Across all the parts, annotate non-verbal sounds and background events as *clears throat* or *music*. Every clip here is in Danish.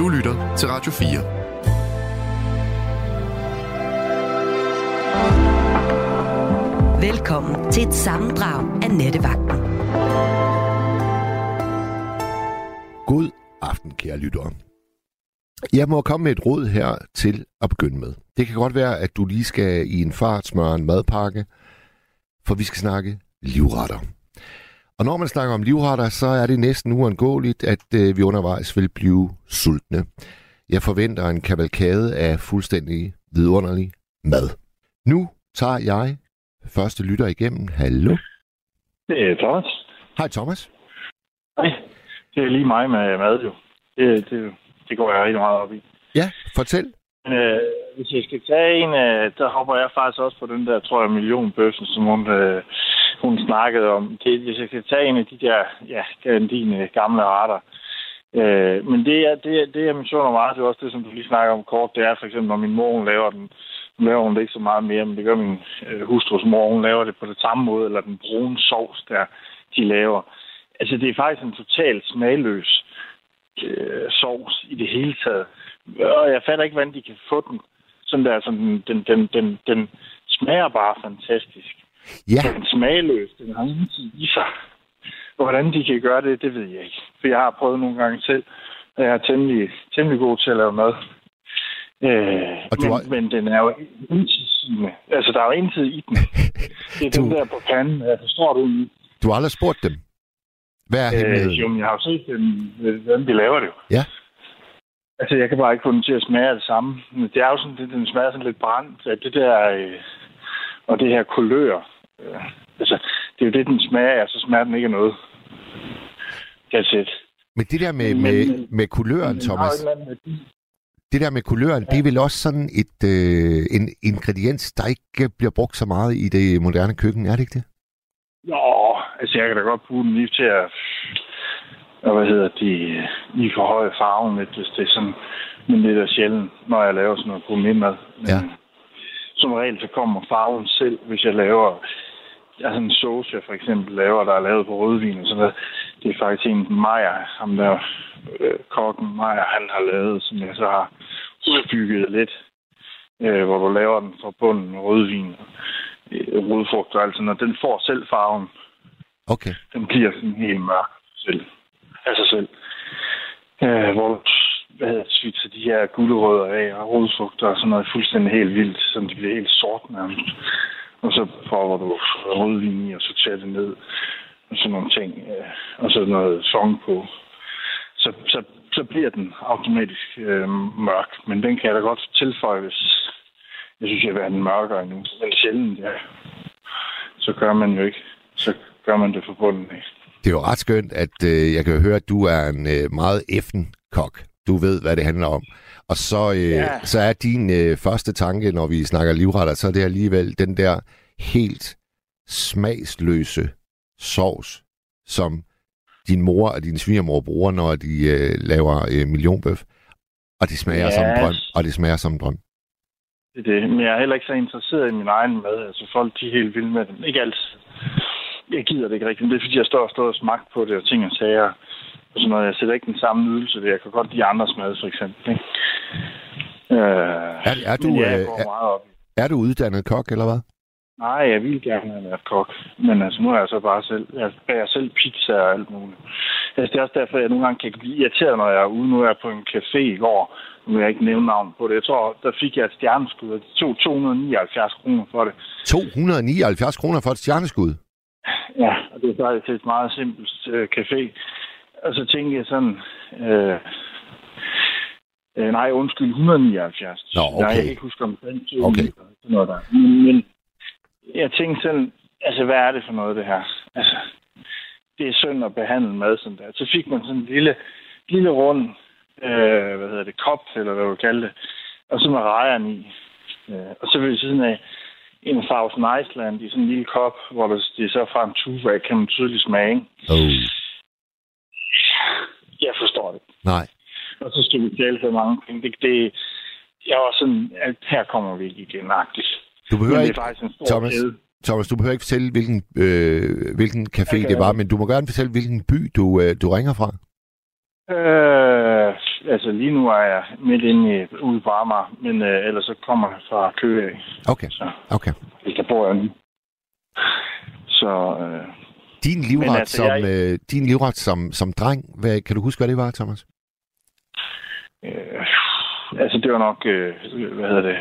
Du lytter til Radio 4. Velkommen til et sammendrag af Nettevagten. God aften, kære lyttere. Jeg må komme med et råd her til at begynde med. Det kan godt være, at du lige skal i en fart smøre en madpakke, for vi skal snakke livretter. Og når man snakker om livretter, så er det næsten uundgåeligt, at øh, vi undervejs vil blive sultne. Jeg forventer en kavalkade af fuldstændig vidunderlig mad. Nu tager jeg første lytter igennem. Hallo? Det er Thomas. Hej Thomas. Hej. Det er lige mig med mad jo. Det, det, det går jeg rigtig meget op i. Ja, fortæl. Men, øh, hvis jeg skal tage en, øh, der hopper jeg faktisk også på den der, tror jeg, millionbøffen, som hun, øh, hun snakkede om. Det, hvis jeg skal tage en af de der, ja, dine gamle arter. Øh, men det, er, det, det er misunder meget, det er også det, som du lige snakker om kort, det er for eksempel, når min mor, hun laver den, nu laver hun det ikke så meget mere, men det gør min øh, hustrus mor, hun laver det på det samme måde, eller den brune sovs, der de laver. Altså, det er faktisk en totalt smagløs øh, sovs i det hele taget. Og jeg fatter ikke, hvordan de kan få den. Sådan der, sådan, den, den, den, den smager bare fantastisk. Ja. Den smagløs, den har ingenting i sig. Hvordan de kan gøre det, det ved jeg ikke. For jeg har prøvet nogle gange selv, og jeg er temmelig, temmelig god til at lave mad. Øh, og men, har... men den er jo intetsigende. Altså, der er jo intet i den. *laughs* Det er du... den der på panden. Jeg forstår du? Du har aldrig spurgt dem? Hvad er øh, Jo, men jeg har jo set dem, hvordan de laver det jo. Ja. Altså, jeg kan bare ikke få den til at smage det samme. Det er jo sådan, det, den smager sådan lidt brændt. At det der, øh, og det her kulør, øh, altså, det er jo det, den smager af, så smager den ikke af noget. That's it. Men det der med, men, med, men, med kuløren, men, Thomas, det der med kuløren, ja. det er vel også sådan et øh, en ingrediens, der ikke bliver brugt så meget i det moderne køkken, er det ikke det? Jo, altså jeg kan da godt bruge den lige til at og hvad hedder de, lige forhøje farven lidt, hvis det er sådan, men det er sjældent, når jeg laver sådan noget gourmetmad. Ja. Som regel, så kommer farven selv, hvis jeg laver altså en sauce, jeg for eksempel laver, der er lavet på rødvin og sådan noget. Det er faktisk en Maja, ham der øh, kokken Maja, han har lavet, som jeg så har udbygget lidt, øh, hvor du laver den fra bunden med rødvin og øh, rodfrugt og alt sådan noget. Den får selv farven. Okay. Den bliver sådan helt mørk selv. Af sig selv. Øh, hvor hvad hedder det, så de her gulerødder af og rodfrugter og sådan noget fuldstændig helt vildt, så de bliver helt sort nærmest. Og så prøver du rødvin i og sorterer det ned og sådan nogle ting. Øh, og så noget song på. Så, så, så bliver den automatisk øh, mørk. Men den kan jeg da godt tilføje, hvis jeg synes, jeg vil have den mørkere endnu. Men sjældent, ja. Så gør man jo ikke. Så gør man det forbundet af. Det er jo ret skønt, at øh, jeg kan høre, at du er en øh, meget effen kok. Du ved, hvad det handler om. Og så, øh, ja. så er din øh, første tanke, når vi snakker livretter, så er det alligevel den der helt smagsløse sovs, som din mor og din svigermor bruger, når de øh, laver øh, millionbøf. Og det smager ja. som en drøm. Og det smager som en drøm. Det er det. Men jeg er heller ikke så interesseret i min egen mad. Altså folk, de er helt vilde med dem. Ikke altid. Jeg gider det ikke rigtigt. Men det er, fordi jeg står og står og smagt på det, og ting og sager. Og sådan noget. Jeg sætter ikke den samme nydelse ved. Jeg kan godt lide andres mad, for eksempel. Ikke? Øh, er, er, du, jeg øh, er, er du uddannet kok, eller hvad? Nej, jeg vil gerne have været kok. Men altså, nu er jeg så bare selv... Jeg bager selv pizza og alt muligt. Altså, det er også derfor, jeg nogle gange kan blive irriteret, når jeg er ude. Nu er jeg på en café i går. Nu vil jeg ikke nævne navn på det. Jeg tror, der fik jeg et stjerneskud, og de tog 279 kroner for det. 279 kroner for et stjerneskud? Ja, og det er faktisk et meget simpelt øh, café. Og så tænkte jeg sådan... Øh, øh, nej, undskyld, 179. Nå, okay. Jeg kan ikke huske om den. Okay. Sådan noget der. Men, men jeg tænkte sådan, altså hvad er det for noget, det her? Altså, det er synd at behandle mad sådan der. Så fik man sådan en lille, lille rund, øh, hvad hedder det, kop, eller hvad du kalde det, og så med rejeren i. Øh, og så ved siden af en Thousand Iceland i sådan en lille kop, hvor det, det er så fra en tuba, kan man tydeligt smage. Oh. Jeg forstår det. Nej. Og så skal vi tale så mange penge. Det, det, jeg var sådan, at her kommer vi ikke igen, agtigt. Du behøver ikke, Thomas, Thomas, du behøver ikke fortælle, hvilken, øh, hvilken café okay. det var, men du må gerne fortælle, hvilken by du, øh, du ringer fra. Øh, altså lige nu er jeg midt inde i, ude på Amager, men øh, ellers så kommer jeg fra Køge. Okay, Så okay. der bor jeg nu. Så øh, Din livret, altså, som, jeg- øh, din livret som, som dreng, hvad, kan du huske, hvad det var, Thomas? øh, altså det var nok, øh, hvad hedder det,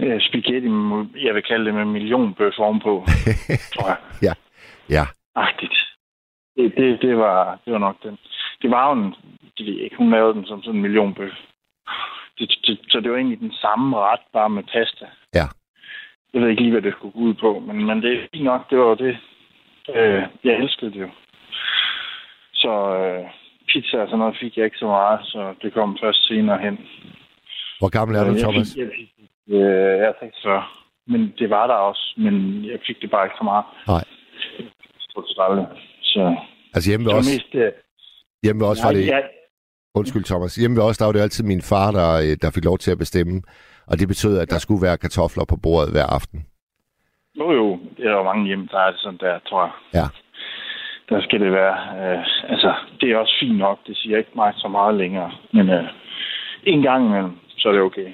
øh, spaghetti, jeg vil kalde det med millionbøf ovenpå, *laughs* tror jeg. Ja, ja. Agtigt. Det, det, det, var, det var nok den. Det var jo en, det ved jeg ikke, hun lavede den som sådan en millionbøf. Det, det, så det var egentlig den samme ret, bare med pasta. Ja. Jeg ved ikke lige, hvad det skulle gå ud på, men, men det er fint nok, det var det. Øh, jeg elskede det jo. Så øh, pizza og sådan noget fik jeg ikke så meget, så det kom først senere hen. Hvor gammel er du, Jeg Thomas? Fik, jeg, fik, øh, jeg er 46. Men det var der også, men jeg fik det bare ikke så meget. Nej. Strukturelle. Så Altså hjemme ved os, mest... Øh, hjemme ved os var det... jeg, Undskyld, Thomas. Hjemme ved os, der var det altid min far, der, øh, der fik lov til at bestemme. Og det betød, at der skulle være kartofler på bordet hver aften. jo, jo, det er jo mange hjem, der er det sådan der, tror jeg. Ja. Der skal det være. Øh, altså, det er også fint nok. Det siger ikke mig så meget længere. Men øh, en gang imellem, så er det okay.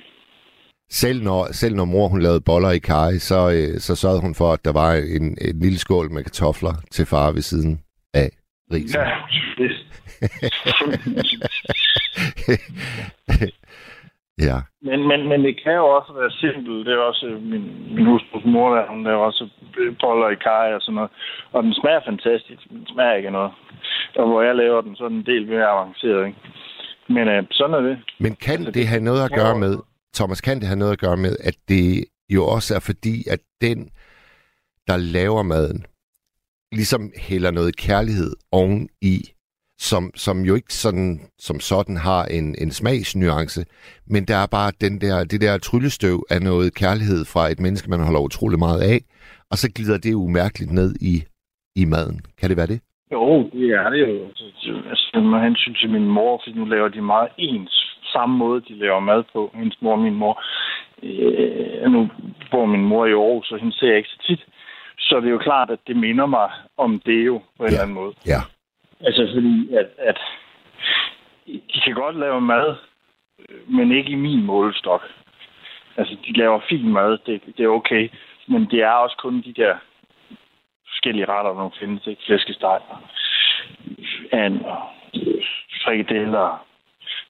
Selv når, selv når mor hun lavede boller i kaj, så, øh, så sørgede hun for, at der var en, en lille skål med kartofler til far ved siden af risen. Ja, det, *laughs* ja. Men, men, men det kan jo også være simpelt. Det er også øh, min, min hustrus mor, der, hun laver også boller i kaj og sådan noget. Og den smager fantastisk. Den smager ikke af noget. Og hvor jeg laver den, så er den en del mere avanceret. Ikke? Men øh, sådan er det. Men kan Altså, det have noget at gøre med, Thomas, kan det have noget at gøre med, at det jo også er fordi, at den, der laver maden, ligesom hælder noget kærlighed oven i, som, som jo ikke sådan, som sådan har en, en smagsnuance, men der er bare den der, det der tryllestøv af noget kærlighed fra et menneske, man holder utrolig meget af, og så glider det umærkeligt ned i, i maden. Kan det være det? Jo, det er det jo. Altså, altså med hensyn til min mor, fordi nu laver de meget ens. Samme måde, de laver mad på. Hendes mor og min mor. Øh, nu bor min mor i Aarhus, så hende ser jeg ikke så tit. Så det er jo klart, at det minder mig om det jo, på en Ja. eller anden måde. Ja. Altså fordi, at, at de kan godt lave mad, men ikke i min målestok. Altså, de laver fin mad, det, det er okay. Men det er også kun de der forskellige retter, der findes, ikke? Flæskesteg, og and og frikadeller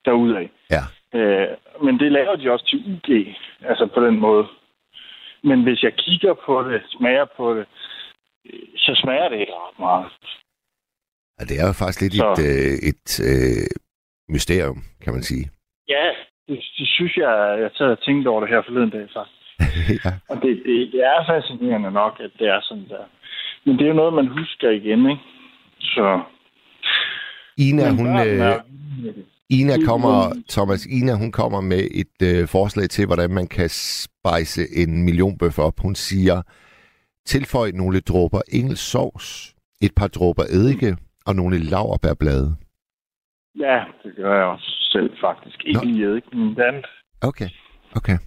derudaf. Ja. Øh, men det laver de også til UG, altså på den måde. Men hvis jeg kigger på det, smager på det, så smager det ikke ret meget. Og det er jo faktisk lidt Så- et, øh, et øh, mysterium, kan man sige. Ja, det, det synes jeg, jeg sad og tænkte over det her forleden dag, faktisk. *laughs* ja. Og det, det, det er fascinerende nok, at det er sådan der. Men det er jo noget, man husker igen, ikke? Så... Ina, hun, øh, Ina kommer, Thomas, Ina, hun kommer med et øh, forslag til, hvordan man kan spejse en millionbøf op. Hun siger, tilføj nogle dråber engelsk sovs, et par dråber eddike og nogle laurbærblade. Ja, det gør jeg også selv, faktisk. Ikke Nå. lige ikke, men andet. Okay, okay.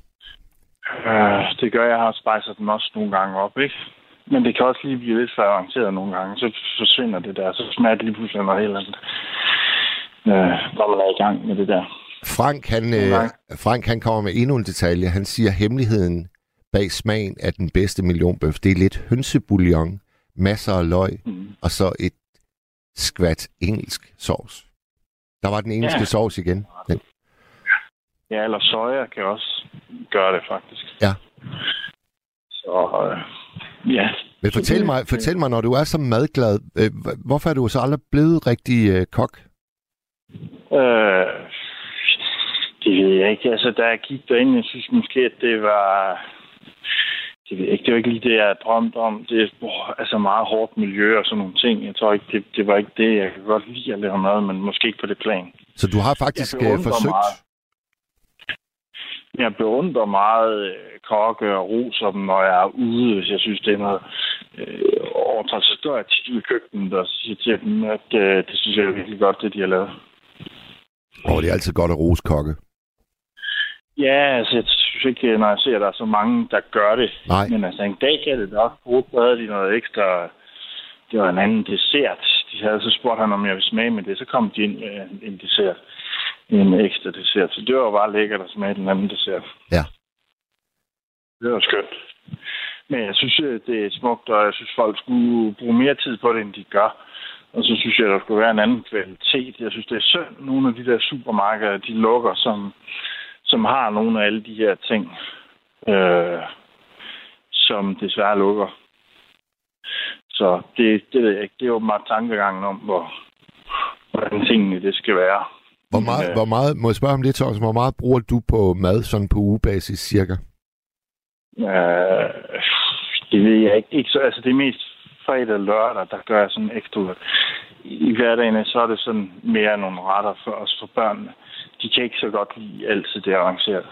Øh, det gør jeg, har spejser den også nogle gange op, ikke? Men det kan også lige blive lidt for avanceret nogle gange. Så forsvinder det der, så smager det lige pludselig noget helt andet. Øh, når man er i gang med det der. Frank, han, øh, Frank, han kommer med endnu en detalje. Han siger, hemmeligheden bag smagen af den bedste millionbøf, det er lidt hønsebouillon, masser af løg, Mm. og så et skvat engelsk sovs. Der var den engelske Ja. sovs igen. Den. Ja, eller soja kan også gøre det, faktisk. Ja. Så, øh, ja. Men fortæl mig, fortæl mig, når du er så madglad, øh, hvorfor er du så aldrig blevet rigtig øh, kok? Øh, det ved jeg ikke. Altså, da jeg gik derind, jeg synes måske, at det var... Det ved jeg ikke. Det var ikke lige det, jeg drømte om. Det er altså meget hårdt miljø og sådan nogle ting. Jeg tror ikke, det, det var ikke det. Jeg kan godt lide at lave mad, men måske ikke på det plan. Så du har faktisk Jeg øh, forsøgt... meget. Jeg beundrer meget øh, kokke og roser dem, når jeg er ude, hvis jeg synes, det er noget øh, overtræt. Så står jeg tit i køkkenet og siger til dem, at øh, det synes jeg er virkelig godt, det de har lavet. Åh, det er altid godt at rose kokke. Ja, altså, jeg synes ikke, når jeg ser, at der er så mange, der gør det. Nej. Men altså, en dag gav det da også brugt, så havde de noget ekstra. Det var en anden dessert. De havde så spurgt han, om jeg ville smage med det. Så kom de ind med en dessert. en ekstra dessert. Så det var bare lækkert at smage den anden dessert. Ja. Det var skønt. Men jeg synes, det er smukt, og jeg synes, folk skulle bruge mere tid på det, end de gør. Og så synes jeg, der skulle være en anden kvalitet. Jeg synes, det er synd, nogle af de der supermarkeder, de lukker, som, som har nogle af alle de her ting, øh, som desværre lukker. Så det, det ved jeg ikke. Det er meget tankegangen om, hvor, hvordan tingene det skal være. Hvor meget, øh, hvor meget, må jeg spørge om det, Thomas, hvor meget bruger du på mad sådan på ugebasis cirka? Øh, det ved jeg ikke. ikke så, altså det er mest fredag og lørdag, der gør jeg sådan ekstra. I hverdagen så er det sådan mere nogle retter for os for børnene. De kan ikke så godt lide altid det arrangeret.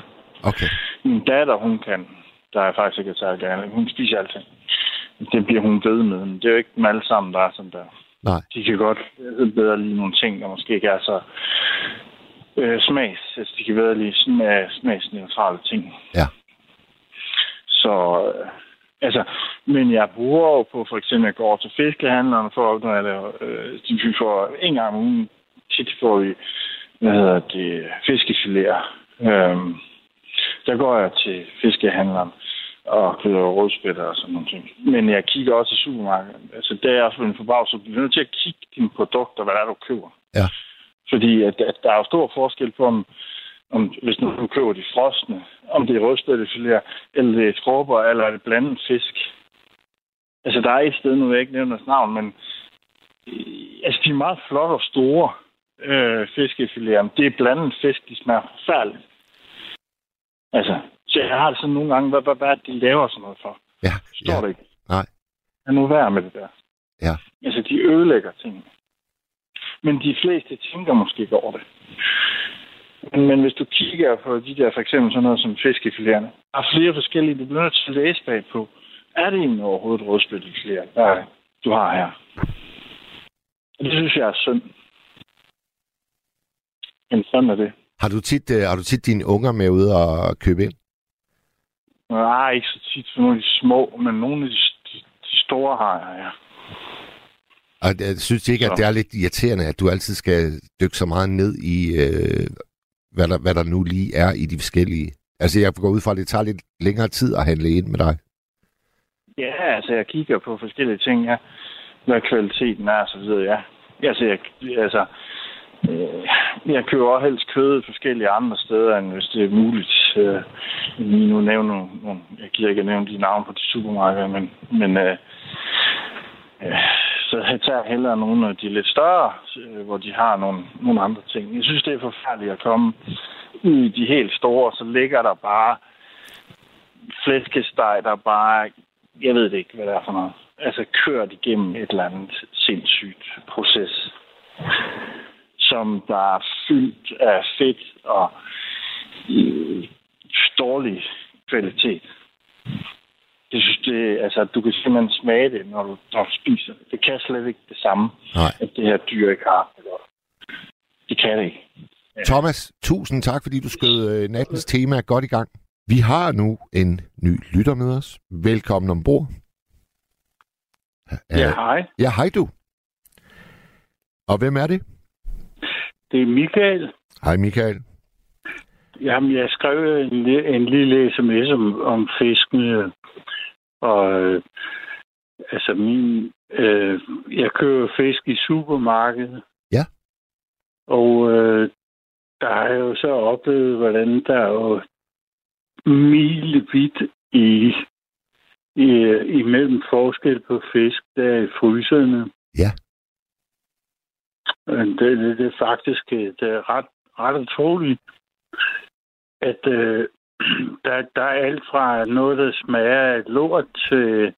Okay. Min datter, hun kan, der er faktisk ikke særlig gerne. Hun spiser alting. Det bliver hun ved med. Men det er jo ikke dem alle sammen, der er sådan der. Nej. De kan godt bedre lide nogle ting, der måske ikke er så øh, smags. Altså, de kan bedre lide smag, smagsneutrale ting. Ja. Så, øh, altså, men jeg bruger jo på, for eksempel, jeg går til fiskehandlerne for at opnå, at øh, vi får en gang om ugen, tit får vi, hvad hedder det, fiskefiléer. Øhm, der går jeg til fiskehandleren og køber rådspætter og sådan nogle ting. Men jeg kigger også i supermarkedet. Altså, der er jeg en forbavs, du bliver nødt til at kigge dine produkter, hvad det er, du køber. Ja. Fordi at, at der er jo stor forskel på, om, om hvis nu du køber de frosne, om det er rødspættefiléer, eller det er skorper, eller er det blandet fisk. Altså, der er et sted, nu vil jeg ikke nævne deres navn, men øh, altså, de er meget flotte og store øh, fiskefiléer. Det er blandet fisk, de smager forfærdeligt. Altså, så jeg har det sådan nogle gange, hvad, hvad, hvad det, de laver sådan noget for? Ja. Står ja. det ikke? Nej. Er nu værd med det der. Ja. Altså, de ødelægger tingene. Men de fleste tænker måske ikke over det. Men, men hvis du kigger på de der, for eksempel sådan noget som fiskefiléerne, der er flere forskellige, du bliver nødt til at læse bag på. Er det egentlig overhovedet rødspættefiléer, der du har her? Og det synes jeg er synd. Men sådan er det. Har du tit, uh, har du tit dine unger med ud og købe ind? Nej, ikke så tit for nogle af de små, men nogle af de, de, de store har jeg, ja. Og jeg synes ikke, at det er lidt irriterende, at du altid skal dykke så meget ned i, øh, hvad, der, hvad der nu lige er i de forskellige. Altså, jeg går ud fra, at det tager lidt længere tid at handle ind med dig. Ja, altså, jeg kigger på forskellige ting, ja. Hvad kvaliteten er, så videre, ja. Altså, jeg, altså, øh, jeg køber også helst kød forskellige andre steder, end hvis det er muligt. Øh, lige nu nævne nogle, nogle, jeg gider ikke at nævne de navne på de supermarkeder, men, men øh, øh, så jeg tager hellere nogle af de lidt større, øh, hvor de har nogle, nogle andre ting. Jeg synes, det er forfærdeligt at komme ud i de helt store, så ligger der bare flæskesteg, der bare, jeg ved det ikke, hvad det er for noget. Altså kørt igennem et eller andet sindssygt proces, som der er fyldt af fedt og øh, dårlig kvalitet. Jeg synes, det, altså, du kan simpelthen smage det, når du, når du spiser det. Det kan slet ikke det samme, Nej. at det her dyr ikke har. Det kan det ikke. Ja. Thomas, tusind tak, fordi du skød øh, nattens tema godt i gang. Vi har nu en ny lytter med os. Velkommen ombord. Ja, hej. Ja, hej du. Og hvem er det? Det er Michael. Hej Michael. Jamen, jeg skrev en, en lille sms om, om fiskene. Og øh, altså, min, øh, jeg køber fisk i supermarkedet. Ja. Og øh, der har jeg jo så oplevet, hvordan der er jo milevidt i, i, imellem forskel på fisk, der er i fryserne. Ja. Men det, det, det er faktisk det er ret, ret utroligt, at øh, *clears throat* der, der er alt fra noget, der smager af lort, til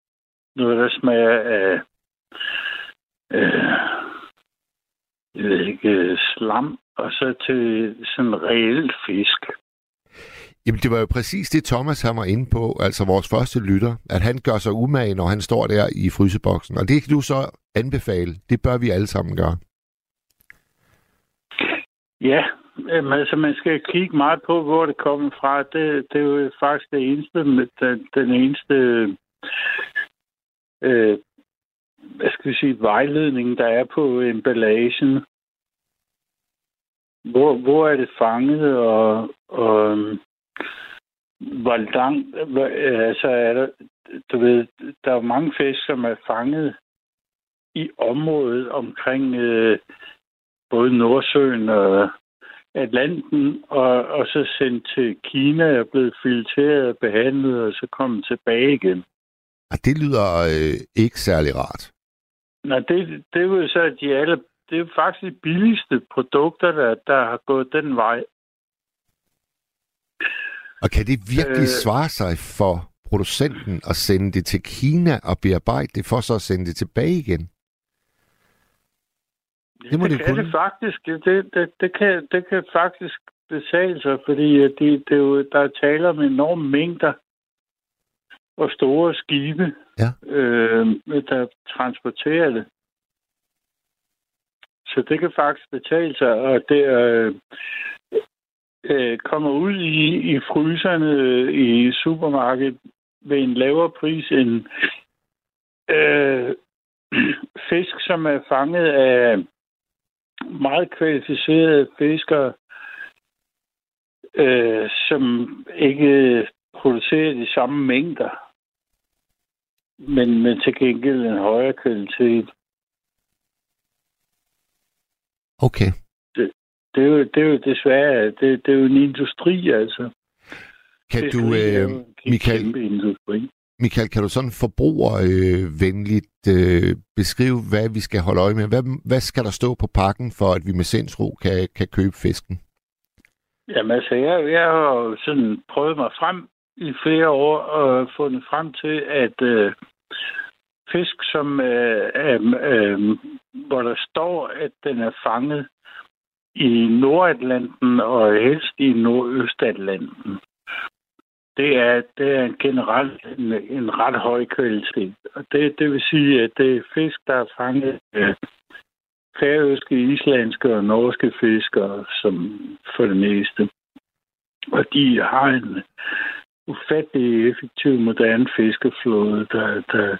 noget, der smager af øh, jeg ved ikke, slam, og så til sådan reelt fisk. Jamen, det var jo præcis det, Thomas han var inde på, altså vores første lytter, at han gør sig umage, når han står der i fryseboksen. Og det kan du så anbefale. Det bør vi alle sammen gøre. Ja, Jamen, altså man skal kigge meget på, hvor det kommer fra. Det, det er jo faktisk det eneste, den, den eneste øh, hvad skal vi sige, vejledning, der er på emballagen. hvor, hvor er det fanget, og, og hvor langt, altså er der, du ved, der er mange fisk, som er fanget i området omkring øh, både Nordsøen og Atlanten, og, og så sendt til Kina og blevet filtreret og behandlet, og så kommet tilbage igen. Og det lyder øh, ikke særlig rart. Nej, det, det er jo så, at de alle, det er faktisk de billigste produkter, der, der har gået den vej. Og kan det virkelig øh, svare sig for producenten at sende det til Kina og bearbejde det, for så at sende det tilbage igen? Det, må det, det kan kunne. det faktisk. Det, det, det, kan, det kan faktisk betale sig, fordi det, det er jo, der er tale om enorme mængder og store skibe, ja. øh, der transporterer det. Så det kan faktisk betale sig, og det øh, øh, kommer ud i, i fryserne i supermarkedet ved en lavere pris end øh, *clears throat* fisk, som er fanget af meget kvalificerede fiskere, øh, som ikke producerer de samme mængder, men, men til gengæld en højere kvalitet. Okay. Det, det, er, jo, det er jo desværre, det, det er jo en industri, altså. Kan du, øh, Michael, industri. Michael, kan du sådan forbrugervenligt øh, beskrive, hvad vi skal holde øje med? Hvad, hvad skal der stå på pakken, for at vi med sindsro kan, kan købe fisken? Jamen altså, jeg, jeg har sådan prøvet mig frem i flere år og fundet frem til, at øh, fisk, som øh, øh, øh, hvor der står, at den er fanget i Nordatlanten og helst i Nordøstatlanten, det er, det er generelt en, en ret høj kvalitet. Og det, det vil sige, at det er fisk, der er fanget af færøske, islandske og norske fiskere, som for det meste. Og de har en ufattelig effektiv, moderne fiskeflåde, der, der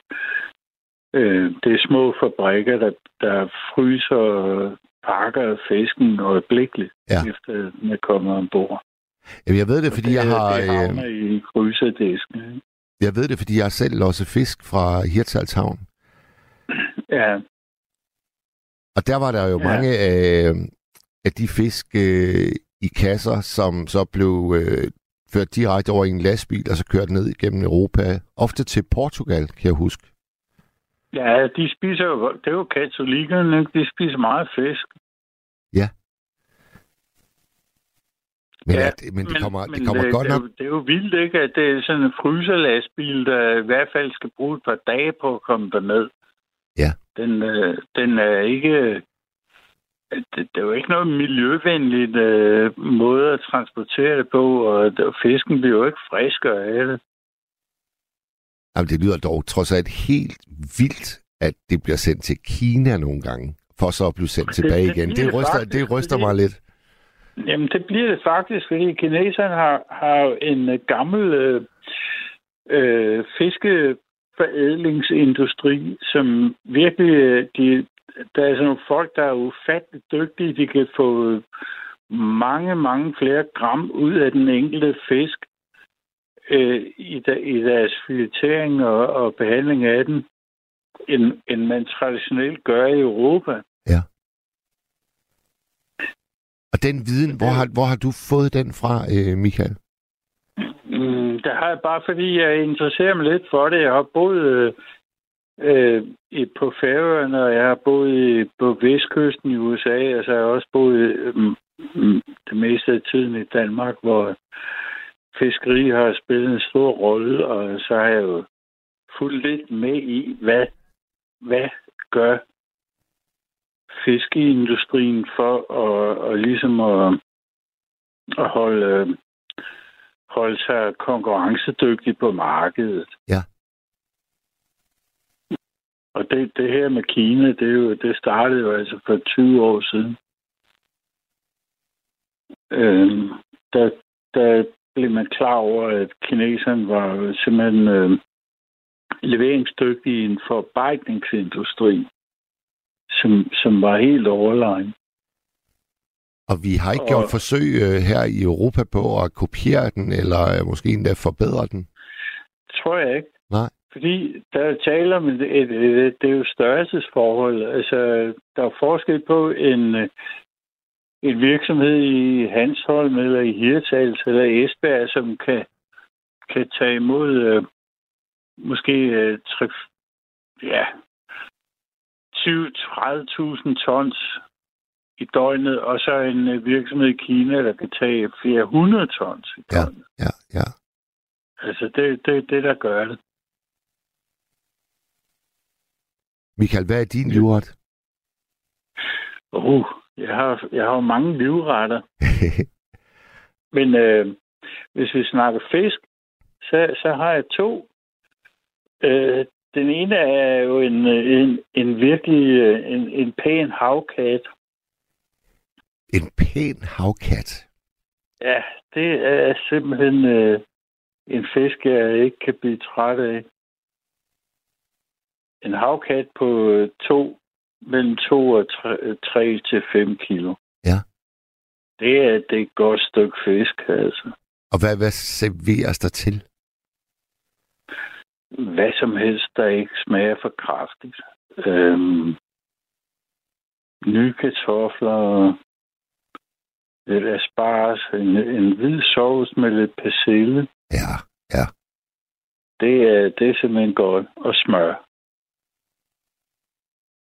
øh, det er små fabrikker, der, der fryser og pakker fisken øjeblikkeligt, ja. efter den er kommet ombord. Jamen, jeg ved det, fordi det, jeg har... Det øh, i fryserdisken. Jeg ved det, fordi jeg selv låser fisk fra Hirtshalshavn. Ja. Og der var der jo ja. mange af, af de fisk øh, i kasser, som så blev øh, ført direkte over i en lastbil, og så kørt ned igennem Europa. Ofte til Portugal, kan jeg huske. Ja, de spiser jo, det er jo katolikkerne, de spiser meget fisk. Ja. Men, ja, at, men det kommer, men, det kommer godt det, nok... Det, er jo vildt, ikke? At det er sådan en fryserlastbil, der i hvert fald skal bruge et par dage på at komme derned. Ja. Den, øh, den er ikke... Det, det er jo ikke noget miljøvenligt øh, måde at transportere det på, og fisken bliver jo ikke friskere af det. Jamen, det lyder dog trods alt helt vildt, at det bliver sendt til Kina nogle gange, for så at blive sendt det, tilbage det, igen. Det, det, ryster, faktisk, det ryster mig lidt. Jamen, det bliver det faktisk, fordi kineserne har, har en øh, gammel øh, øh, fiskeforædlingsindustri, som virkelig, øh, de, der er sådan nogle folk, der er ufattelig dygtige. De kan få øh, mange, mange flere gram ud af den enkelte fisk øh, i, der, i deres filetering og, og behandling af den, end, end man traditionelt gør i Europa. Ja. Den viden, hvor har, hvor har du fået den fra, øh, Michael? Mm, det har jeg bare, fordi jeg interesserer mig lidt for det. Jeg har boet øh, på Færøerne, og jeg har boet i, på vestkysten i USA, og så har jeg også boet øh, mm, mm, det meste af tiden i Danmark, hvor fiskeri har spillet en stor rolle, og så har jeg jo fulgt lidt med i, hvad, hvad gør fiskeindustrien for at, og ligesom at, at holde, holde sig konkurrencedygtig på markedet. Ja. Og det, det her med Kina, det, er jo, det startede jo altså for 20 år siden. Øhm, der, der blev man klar over, at kineserne var simpelthen øh, leveringsdygtige i en forarbejdningsindustri som, som var helt overlegen. Og vi har ikke og... gjort forsøg øh, her i Europa på at kopiere den, eller øh, måske endda forbedre den? Tror jeg ikke. Nej. Fordi der er tale om et, et, et, det er jo størrelsesforhold. Altså, der er forskel på en, øh, en virksomhed i Hansholm eller i Hirtals eller Esbjerg, som kan, kan tage imod øh, måske øh, 3, ja, 20-30.000 tons i døgnet, og så en øh, virksomhed i Kina, der kan tage flere hundrede tons i døgnet. Ja, ja, ja. Altså, det, det er det, der gør det. Michael, hvad er din livret? Uh, jeg har, jeg har mange livretter. *laughs* Men øh, hvis vi snakker fisk, så, så har jeg to. Øh, den ene er jo en, en, en virkelig en, en pæn havkat. En pæn havkat? Ja, det er simpelthen øh, en fisk, jeg ikke kan blive træt af. En havkat på to, mellem 2 og 3 til 5 kilo. Ja. Det er, det er et godt stykke fisk, altså. Og hvad, hvad serveres der til? Hvad som helst, der ikke smager for kraftigt. Øhm, nye kartofler, lidt asparges, en, en hvid sovs med lidt persille. Ja, ja. Det er, det er simpelthen godt. Og smør.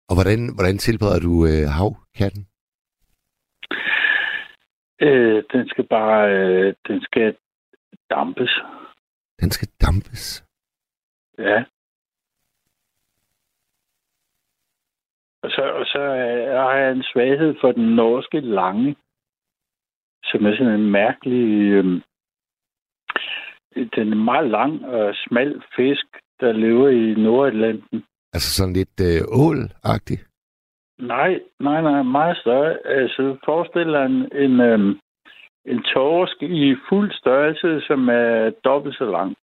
Og hvordan, hvordan tilbereder du øh, havkatten? Øh, den skal bare øh, den skal dampes. Den skal dampes? Ja. Og så, og så øh, har jeg en svaghed for den norske lange, som er sådan en mærkelig... Øh, den er meget lang og smal fisk, der lever i Nordatlanten. Altså sådan lidt øh, ål-agtig? Nej, nej, nej, meget større. Altså, forestil dig en, en, øhm, en torsk i fuld størrelse, som er dobbelt så lang.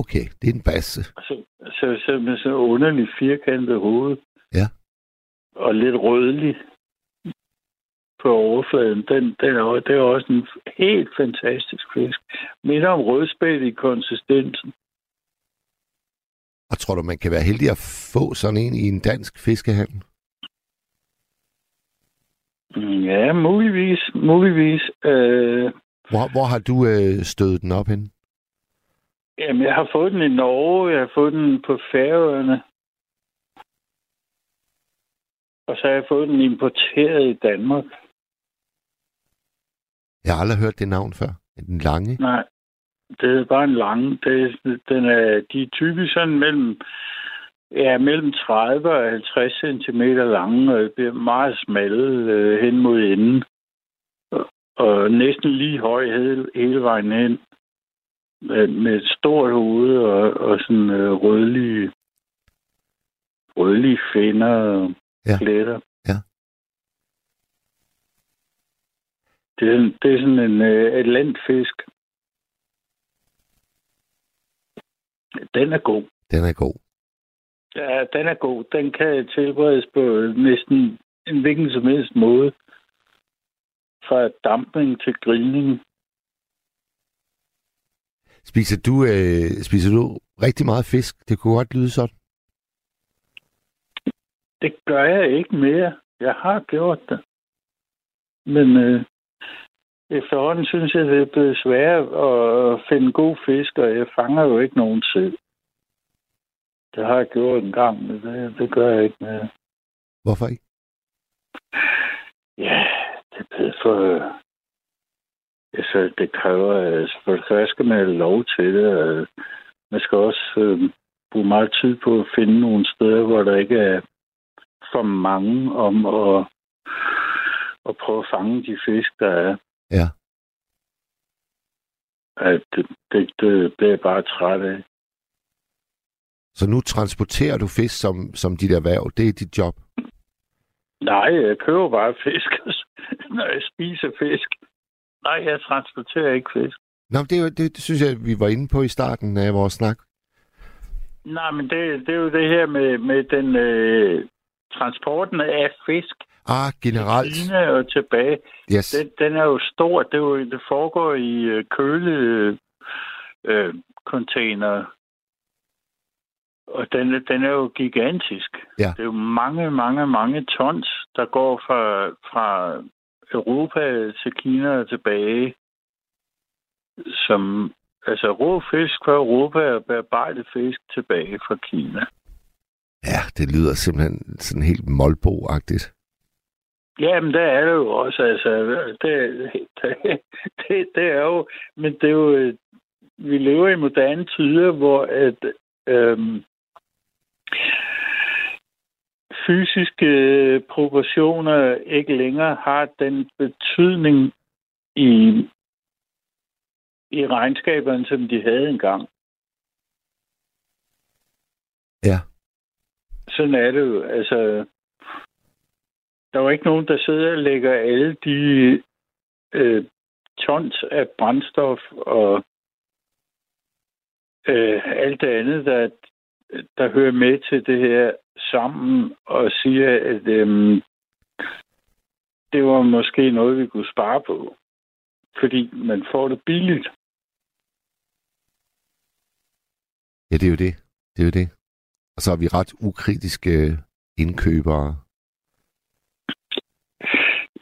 Okay, det er en basse. Så, så, så med sådan en underlig firkantet hoved. Ja. Og lidt rødlig på overfladen. Den, den er, det er også en helt fantastisk fisk. Minder om rødspæt i konsistensen. Og tror du, man kan være heldig at få sådan en i en dansk fiskehandel? Ja, muligvis. Muligvis. Øh... Hvor, hvor har du øh, stødet den op hen? Jamen, jeg har fået den i Norge. Jeg har fået den på Færøerne. Og så har jeg fået den importeret i Danmark. Jeg har aldrig hørt det navn før. Den lange? Nej, det er bare en lang. Det, den er, de er typisk sådan mellem, ja, mellem 30 og 50 cm lange, og det bliver meget smalle øh, hen mod enden. Og, og næsten lige høj hele, hele vejen hen. Med, med et stort hoved og, og sådan øh, rødlige, rødlige finder og ja. pletter. Ja. Det er, det er sådan en øh, landfisk. Den er god. Den er god. Ja, den er god. Den kan tilberedes på næsten en hvilken som helst måde. Fra dampning til grillning. Spiser du, øh, spiser du rigtig meget fisk? Det kunne godt lyde sådan. Det gør jeg ikke mere. Jeg har gjort det. Men øh, efterhånden synes jeg, det er blevet sværere at finde god fisk, og jeg fanger jo ikke nogen selv. Det har jeg gjort en gang, men det, det gør jeg ikke mere. Hvorfor ikke? Ja, det er blevet for... Altså, det kræver... Altså, for det første skal man have lov til det. Man skal også øh, bruge meget tid på at finde nogle steder, hvor der ikke er for mange om at, at prøve at fange de fisk, der er. Ja. At det, det, det bliver jeg bare træt af. Så nu transporterer du fisk som, som dit erhverv. Det er dit job? Nej, jeg køber bare fisk, *laughs* når jeg spiser fisk. Nej, jeg transporterer ikke fisk. Nå, det, det, det synes jeg, vi var inde på i starten af vores snak. Nej, men det, det er jo det her med, med den øh, transporten af fisk. Ah, generelt. Kina og tilbage. Yes. Den, den er jo stor. Det, er jo, det foregår i øh, køle øh, container. Og den, den er jo gigantisk. Ja. Det er jo mange, mange, mange tons, der går fra, fra Europa til Kina og tilbage. Som, altså rå fisk fra Europa og bearbejdet fisk tilbage fra Kina. Ja, det lyder simpelthen sådan helt målbo-agtigt. Jamen, det er det jo også. Altså, det, det, det, det er jo... Men det er jo... øh, Vi lever i moderne tider, hvor at, øhm, fysiske proportioner ikke længere har den betydning i, i regnskaberne, som de havde engang. Ja. Sådan er det jo. Altså, der er jo ikke nogen, der sidder og lægger alle de øh, tons af brændstof og øh, alt det andet, der, der hører med til det her sammen og siger, at øh, det var måske noget, vi kunne spare på. Fordi man får det billigt. Ja, det er jo det. Det er jo det. Og så er vi ret ukritiske indkøbere.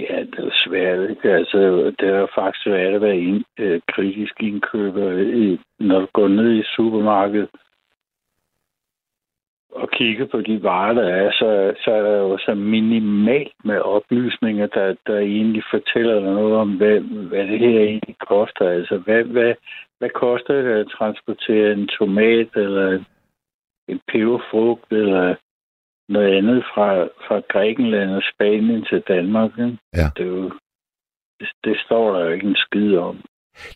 Ja, det er svært. Ikke? Altså, det er faktisk svært at være ind, øh, kritisk indkøber, i, når du går ned i supermarkedet og kigger på de varer, der er, så, så er der jo så minimalt med oplysninger, der, der egentlig fortæller dig noget om, hvad, hvad det her egentlig koster. Altså, hvad, hvad, hvad koster det at transportere en tomat, eller en peberfrugt, eller noget andet fra, fra Grækenland og Spanien til Danmark. Ikke? Ja. Det, er jo, det, det står der jo ikke en skid om.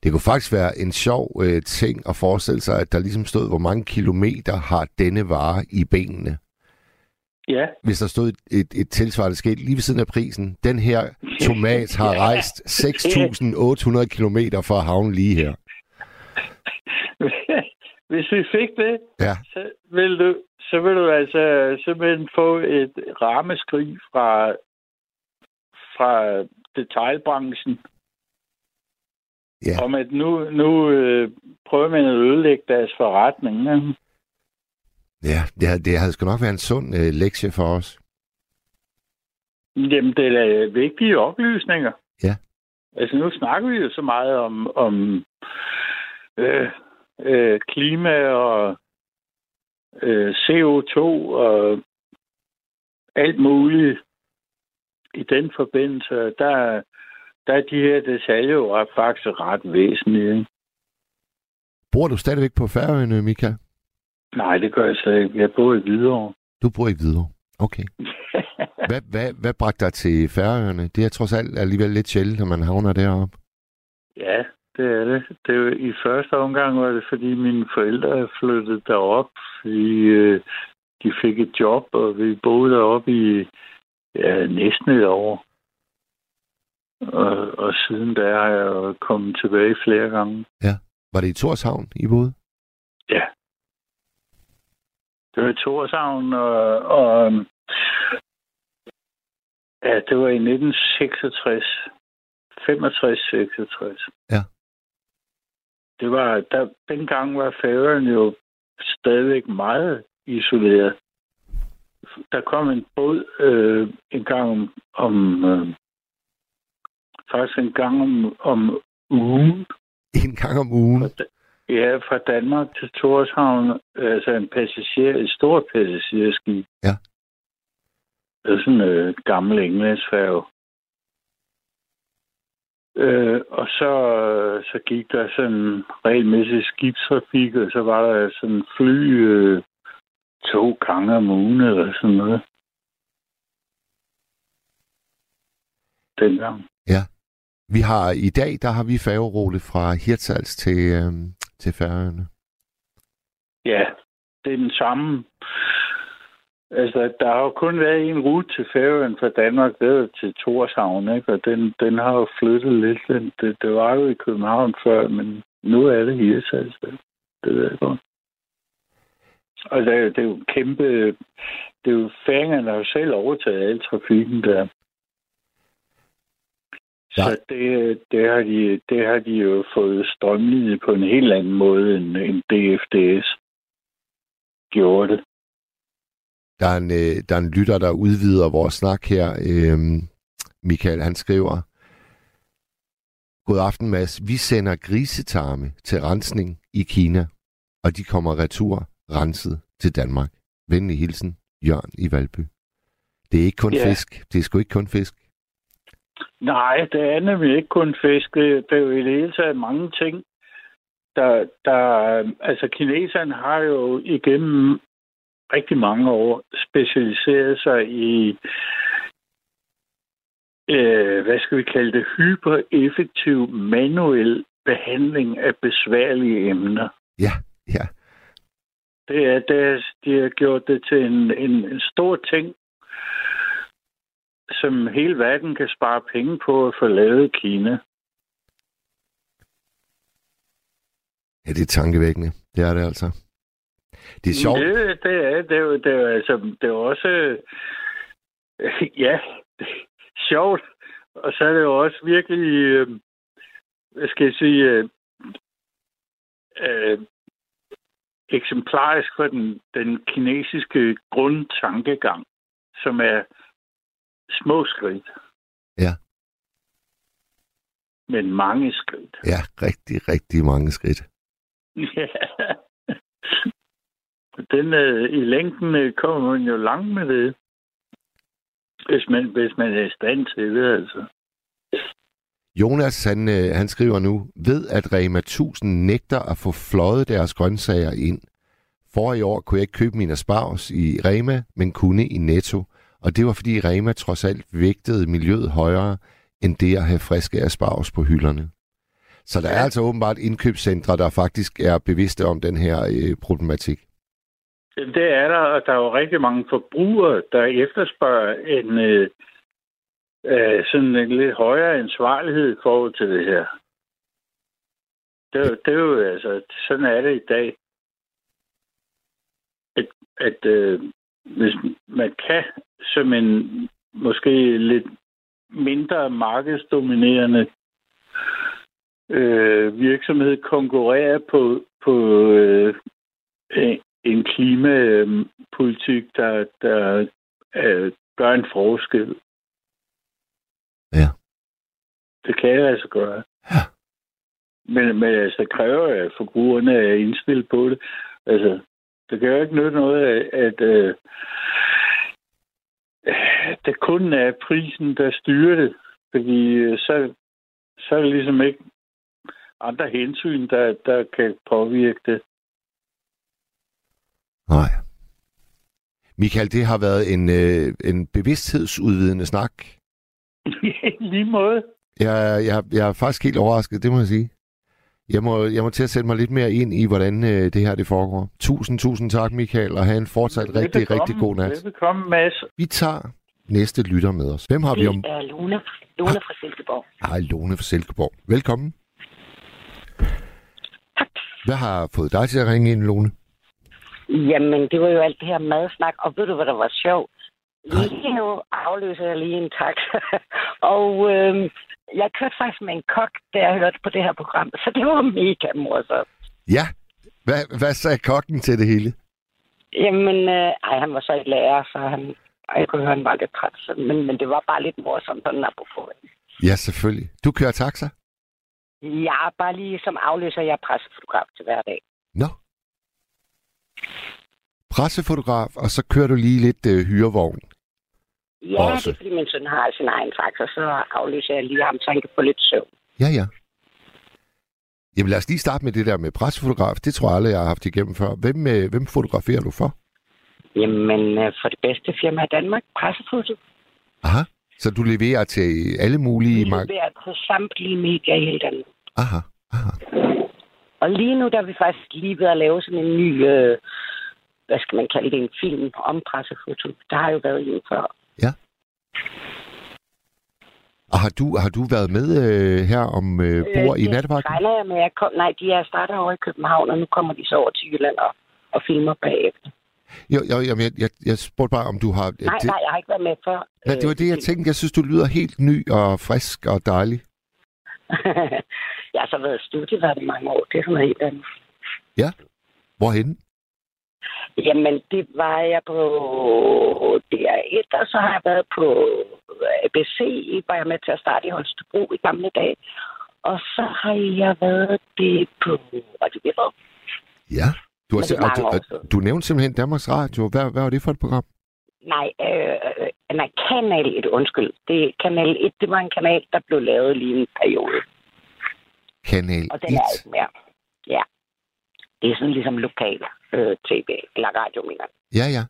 Det kunne faktisk være en sjov øh, ting at forestille sig, at der ligesom stod, hvor mange kilometer har denne vare i benene. Ja, Hvis der stod et, et, et tilsvarende skilt lige ved siden af prisen. Den her tomat har *laughs* Ja. rejst 6.800 kilometer for at havne lige her. *laughs* hvis vi fik det, Ja, så vil du, så vil du altså simpelthen få et rammeskrig fra, fra detailbranchen, Ja. om at nu, nu øh, prøver man at ødelægge deres forretning. Ikke? ja det, det havde sgu nok været en sund øh, lektie for os. Jamen, det er da vigtige oplysninger. Ja. Altså, nu snakker vi jo så meget om, om øh, øh, klima og øh, CO2 og alt muligt i den forbindelse. Der, der er de her detaljer jo faktisk ret væsentlige. Ikke? Bor du stadigvæk på Færøerne, Mika? Nej, det gør jeg slet ikke. Jeg bor i Hvidovre. Du bor ikke videre. Okay. *laughs* Hvad, hvad, hvad bragte dig til Færøerne? Det er trods alt alligevel lidt sjældent, når man havner deroppe. Ja, det er det. det jo, I første omgang var det, fordi mine forældre flyttede derop, fordi øh, de fik et job, og vi boede deroppe i ja, næsten et år. Og, og siden da har jeg kommet tilbage flere gange. Var det i Torshavn, I boede? Ja. Det var i Torshavn, og, og ja, det var i 1966. 65-66. Ja. Det var, der, dengang var færøerne jo stadigvæk meget isoleret. Der kom en båd øh, en gang om, om øh, faktisk en gang om, om ugen *laughs* En gang om ugen. Ja, fra Danmark til Torshavn, altså en passager, et stort passagerskib. Ja. Det er sådan en øh, gammel englandsfærge. Øh, og så, så gik der sådan regelmæssig skibstrafik, og så var der sådan fly øh, to gange om ugen eller sådan noget. Dengang. Vi har i dag, der har vi færgerolet fra Hirtshals til, øh, til Færøerne. Ja, det er den samme. Altså, der har jo kun været en rute til Færøen fra Danmark, det er til Torshavn, ikke? Og den, den har jo flyttet lidt. Den, det, det var jo i København før, men nu er det Hirtshals. Det, det ved jeg godt. Og det er, jo- det er jo kæmpe... Det er jo færingerne, der har jo selv overtaget al trafikken der. Ja. Så det, det, har de, det har de jo fået strømlignet på en helt anden måde, end, end DFDS gjorde det. Der er, en, øh, der er en lytter, der udvider vores snak her. Øhm, Michael, han skriver, God aften, Mads. Vi sender grisetarme til rensning i Kina, og de kommer retur renset til Danmark. Venlig hilsen, Jørgen i Valby. Det er ikke kun ja. fisk. Det er sgu ikke kun fisk. Nej, det er nemlig ikke kun fisk. Det, det er jo i det hele taget mange ting. Der, der, altså, kineserne har jo igennem rigtig mange år specialiseret sig i, øh, hvad skal vi kalde det, hypereffektiv manuel behandling af besværlige emner. Ja, ja. Det er, det er, de har gjort det til en, en, en stor ting, som hele verden kan spare penge på at få lavet i Kina. Ja, det er tankevækkende. Det er det altså. Det er sjovt. Det, det er det. Er, det er, altså, det er også... *laughs* Ja, det er sjovt. Og så er det jo også virkelig... Øh, hvad skal jeg sige... Øh, øh, eksemplarisk for den, den kinesiske grundtankegang, som er små skridt. Ja. Men mange skridt. Ja, rigtig, rigtig mange skridt. Ja. Den, øh, I længden øh, kommer man jo langt med det. Hvis man, hvis man er i stand til det, altså. Jonas, han, øh, han skriver nu, ved at Rema 1000 nægter at få fløjet deres grøntsager ind. For i år kunne jeg ikke købe mine asparges i Rema, men kunne i Netto. Og det var fordi Rema trods alt vægtede miljøet højere, end det at have friske asparges på hylderne. Så der ja. er altså åbenbart indkøbscentre, der faktisk er bevidste om den her øh, problematik. Det er der, og der er jo rigtig mange forbrugere, der efterspørger en, øh, øh, sådan en lidt højere ansvarlighed i forhold til det her. Det, det er jo altså, sådan er det i dag. At, at øh, hvis man kan som en måske lidt mindre markedsdominerende øh, virksomhed konkurrere på, på øh, en klimapolitik, der, der øh, gør en forskel. Ja. Det kan jeg altså gøre. Ja. Men, men altså, kræver, at forbrugerne er indstillet på det. Altså, det jo ikke nytte noget af, at øh, det kun er prisen, der styrer det. Fordi øh, så, så er det ligesom ikke andre hensyn, der, der kan påvirke det. Nej. Michael, det har været en, øh, en bevidsthedsudvidende snak. *laughs* lige måde. Jeg, jeg, jeg er faktisk helt overrasket, det må jeg sige. Jeg må, jeg må til at sætte mig lidt mere ind i, hvordan øh, det her det foregår. Tusind, tusind tak, Michael, og have en fortsat rigtig, rigtig, rigtig god nat. Velbekomme, Mads. Vi tager næste lytter med os. Hvem har det vi om? Det er Lone, Lone fra Silkeborg. Hej, Lone fra Silkeborg. Velkommen. Tak. Hvad har fået dig til at ringe ind, Lone? Jamen, det var jo alt det her madsnak, og ved du, hvad der var sjovt? Lige nu afløser jeg lige en tak. *laughs* og øh, jeg kørte faktisk med en kok, da jeg hørte på det her program, så det var mega morsomt. Ja, hvad, hvad sagde kokken til det hele? Jamen, øh, ej, han var så et lærer, så han, ej, jeg kunne høre, han var lidt træt, så, men, men det var bare lidt morsomt, sådan apropos. Ja, selvfølgelig. Du kører taxa? Ja, bare lige som afløser, jeg er pressefotograf til hver dag. Nå. Pressefotograf, og så kører du lige lidt øh, hyrevogn. Ja, Også. det er fordi min søn har sin egen taxa, så aflyser jeg lige ham, så han kan få lidt søvn. Ja, ja. Jamen lad os lige starte med det der med pressefotograf. Det tror jeg aldrig, jeg har haft igennem før. Hvem, øh, hvem fotograferer du for? Jamen øh, for det bedste firma i Danmark, pressefoto. Aha. Så du leverer til alle mulige... Vi leverer til samtlige medier i hele Danmark. Aha, aha. Og lige nu der er vi faktisk lige ved at lave sådan en ny, øh, hvad skal man kalde det, en film om pressefoto. Der har jo været en før. Og har du, har du været med øh, her om øh, bord øh, i nattevagten? Nej, jeg med. Jeg kom, nej, de er startet over i København, og nu kommer de så over til Jylland og, og filmer bagefter. Jo, jo jamen, jeg, jeg, jeg spurgte bare, om du har... Nej, det, nej, jeg har ikke været med før. Ja, det var det, jeg øh, tænkte. Jeg synes, du lyder helt ny og frisk og dejlig. *laughs* jeg har så været studievært i mange år. Det er sådan noget helt andet. Ja. Hvorhenne? Jamen, det var jeg på DR1, og så har jeg været på ABC, var jeg med til at starte i Holstebro i gamle dage. Og så har jeg været det på Radio Viborg. Ja. Du, har, er og du, du nævnte simpelthen Danmarks Radio. Hvad, hvad var det for et program? Nej, øh, nej, Kanal 1, undskyld. Det, Kanal 1, det var en kanal, der blev lavet lige en periode. Kanal Og 1. den er ikke mere. Ja. Det er sådan ligesom lokal øh, tv, eller radio, mener. Ja, ja.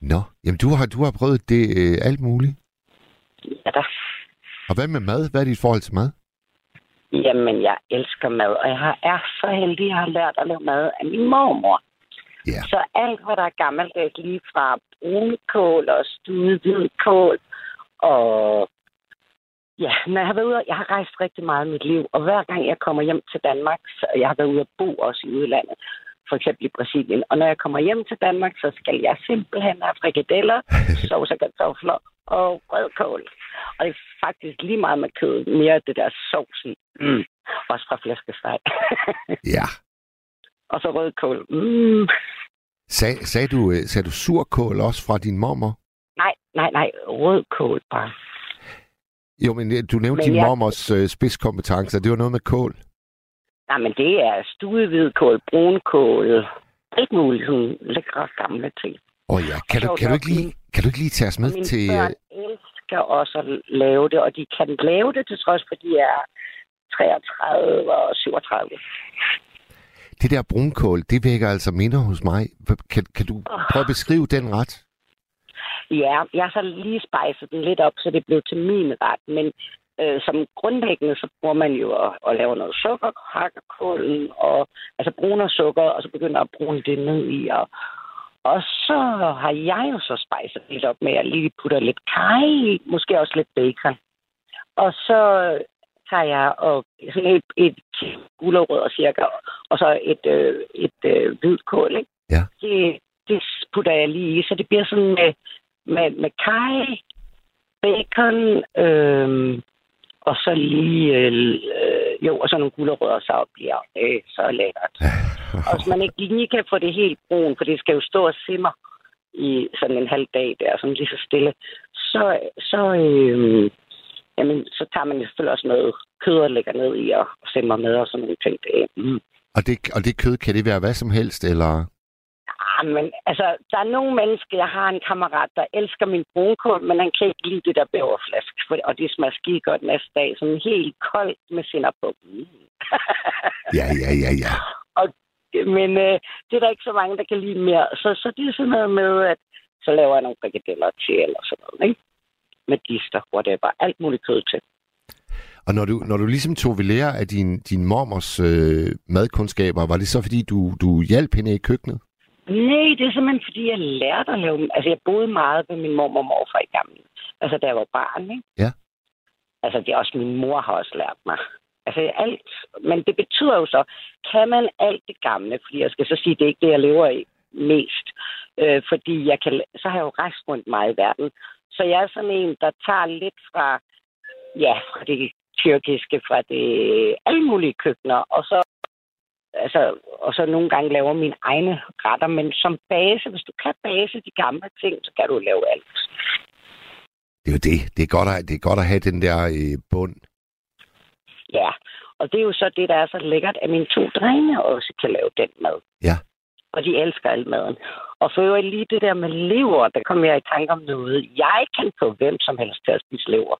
Nå, jamen du har, du har prøvet det øh, alt muligt. Ja, da. Og hvad med mad? Hvad er dit forhold til mad? Jamen, jeg elsker mad, og jeg har, er så heldig, at jeg har lært at lave mad af min mormor. Ja. Så alt, hvad der er gammeldags, lige fra brunkål og stuet hvidkål, og ja, når jeg har været ude, jeg har rejst rigtig meget i mit liv, og hver gang jeg kommer hjem til Danmark, så jeg har været ude at bo også i udlandet, for eksempel i Brasilien, og når jeg kommer hjem til Danmark, så skal jeg simpelthen have frikadeller, *laughs* sovs og kartofler og rødkål. Og det er faktisk lige meget med kød, mere det der sovs i. Mm. Også fra flæskesteg. *laughs* Ja. og så rødkål. Mm. Sag, sagde, du, øh, sagde du surkål også fra din mormor? Nej, nej, nej. Rødkål bare. Jo, men øh, du nævnte Men din jeg- mormors øh, spidskompetencer. Det var noget med kål. Nej, men det er stuet hvidkål, brunkål, alt muligt sådan lækre gamle ting. Åh oh, ja, kan du, kan, du ikke lige, kan du ikke lige tage os med mine til... øh, børn elsker også at lave det, og de kan lave det til trods for, at de er 33 og 37. Det der brunkål, det vækker altså minder hos mig. Kan, kan du prøve at beskrive den ret? Ja, jeg har så lige spejset den lidt op, så det blev til min ret, men øh, som grundlæggende, så bruger man jo at, at lave noget sukker, hakker kålen, og, altså bruner sukker, og så begynder at brune det ned i, og, og så har jeg jo så spejset lidt op med, at jeg lige putter lidt kaj måske også lidt bacon. Og så tager jeg og sådan et, et gulerødder cirka, og så et, øh, et øh, hvidkål, ikke? Ja. Det, det putter jeg lige i, så det bliver sådan med, med, med kaj, bacon, øh, og så lige, øh, øh, jo, og så nogle gulerødder, så bliver det så lækkert. Og hvis man ikke lige kan få det helt brun, for det skal jo stå og simmer i sådan en halv dag der, sådan lige så stille, så, så, øh, jamen, så tager man selvfølgelig også noget kød og lægger ned i og simmer med og sådan nogle ting. Det, mm. Og det, og det kød, kan det være hvad som helst, eller... Ah, men altså, der er nogle mennesker, jeg har en kammerat, der elsker min brunkål, men han kan ikke lide det der bæverflask, for, og det smager skide godt næste dag, sådan helt koldt med sinner på. *laughs* Ja, ja, ja, ja. Men øh, det er der ikke så mange, der kan lide mere. Så, så det er sådan noget med, at så laver jeg nogle frikadeller til, eller sådan noget, ikke? Med dister, whatever. Alt muligt kød til. Og når du, når du ligesom tog ved lære af din, din mormors øh, madkundskaber, var det så fordi, du, du hjalp hende i køkkenet? Nej, det er simpelthen, fordi jeg lærte at lave... Altså, jeg boede meget med min mor og morfar i gamle. Altså, da jeg var barn, ikke? Ja. Altså, det er også min mor har også lært mig. Altså, alt. Men det betyder jo så, kan man alt det gamle? Fordi jeg skal så sige, det er ikke det, jeg lever i mest. Øh, fordi jeg kan, så har jeg jo rejst rundt meget i verden. Så jeg er sådan en, der tager lidt fra, ja, fra det tyrkiske, fra det alle mulige køkkener, og så altså, og så nogle gange laver mine egne retter, men som base, hvis du kan base de gamle ting, så kan du lave alt. Det er jo det. Det er godt at, det er godt at have den der øh, bund. Ja, og det er jo så det, der er så lækkert, at mine to drenge også kan lave den mad. Ja. Og de elsker al maden. Og for øvrigt lige det der med lever, der kom jeg i tanke om noget. Jeg kan få hvem som helst til at spise lever.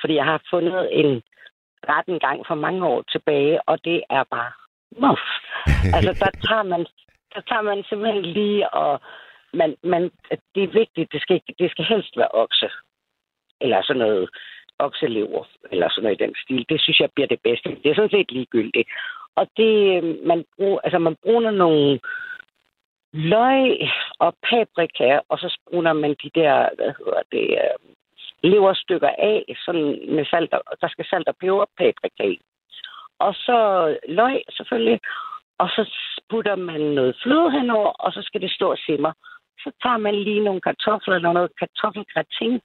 Fordi jeg har fundet en ret en gang for mange år tilbage, og det er bare muff. Altså, der tager man, der tager man simpelthen lige, og man, man, det er vigtigt, det skal, det skal helst være okse. Eller sådan noget okselever, eller sådan noget i den stil. Det synes jeg bliver det bedste. Det er sådan set ligegyldigt. Og det, øh, man, bruger, altså man bruger nogle løg og paprika, og så bruger man de der, hvad hedder det, øh, leverstykker af, sådan med salt, og, der skal salt og peber og paprika i. Og så løg selvfølgelig, og så putter man noget fløde henover, og så skal det stå og simmer. Så tager man lige nogle kartofler eller noget kartoffelgratin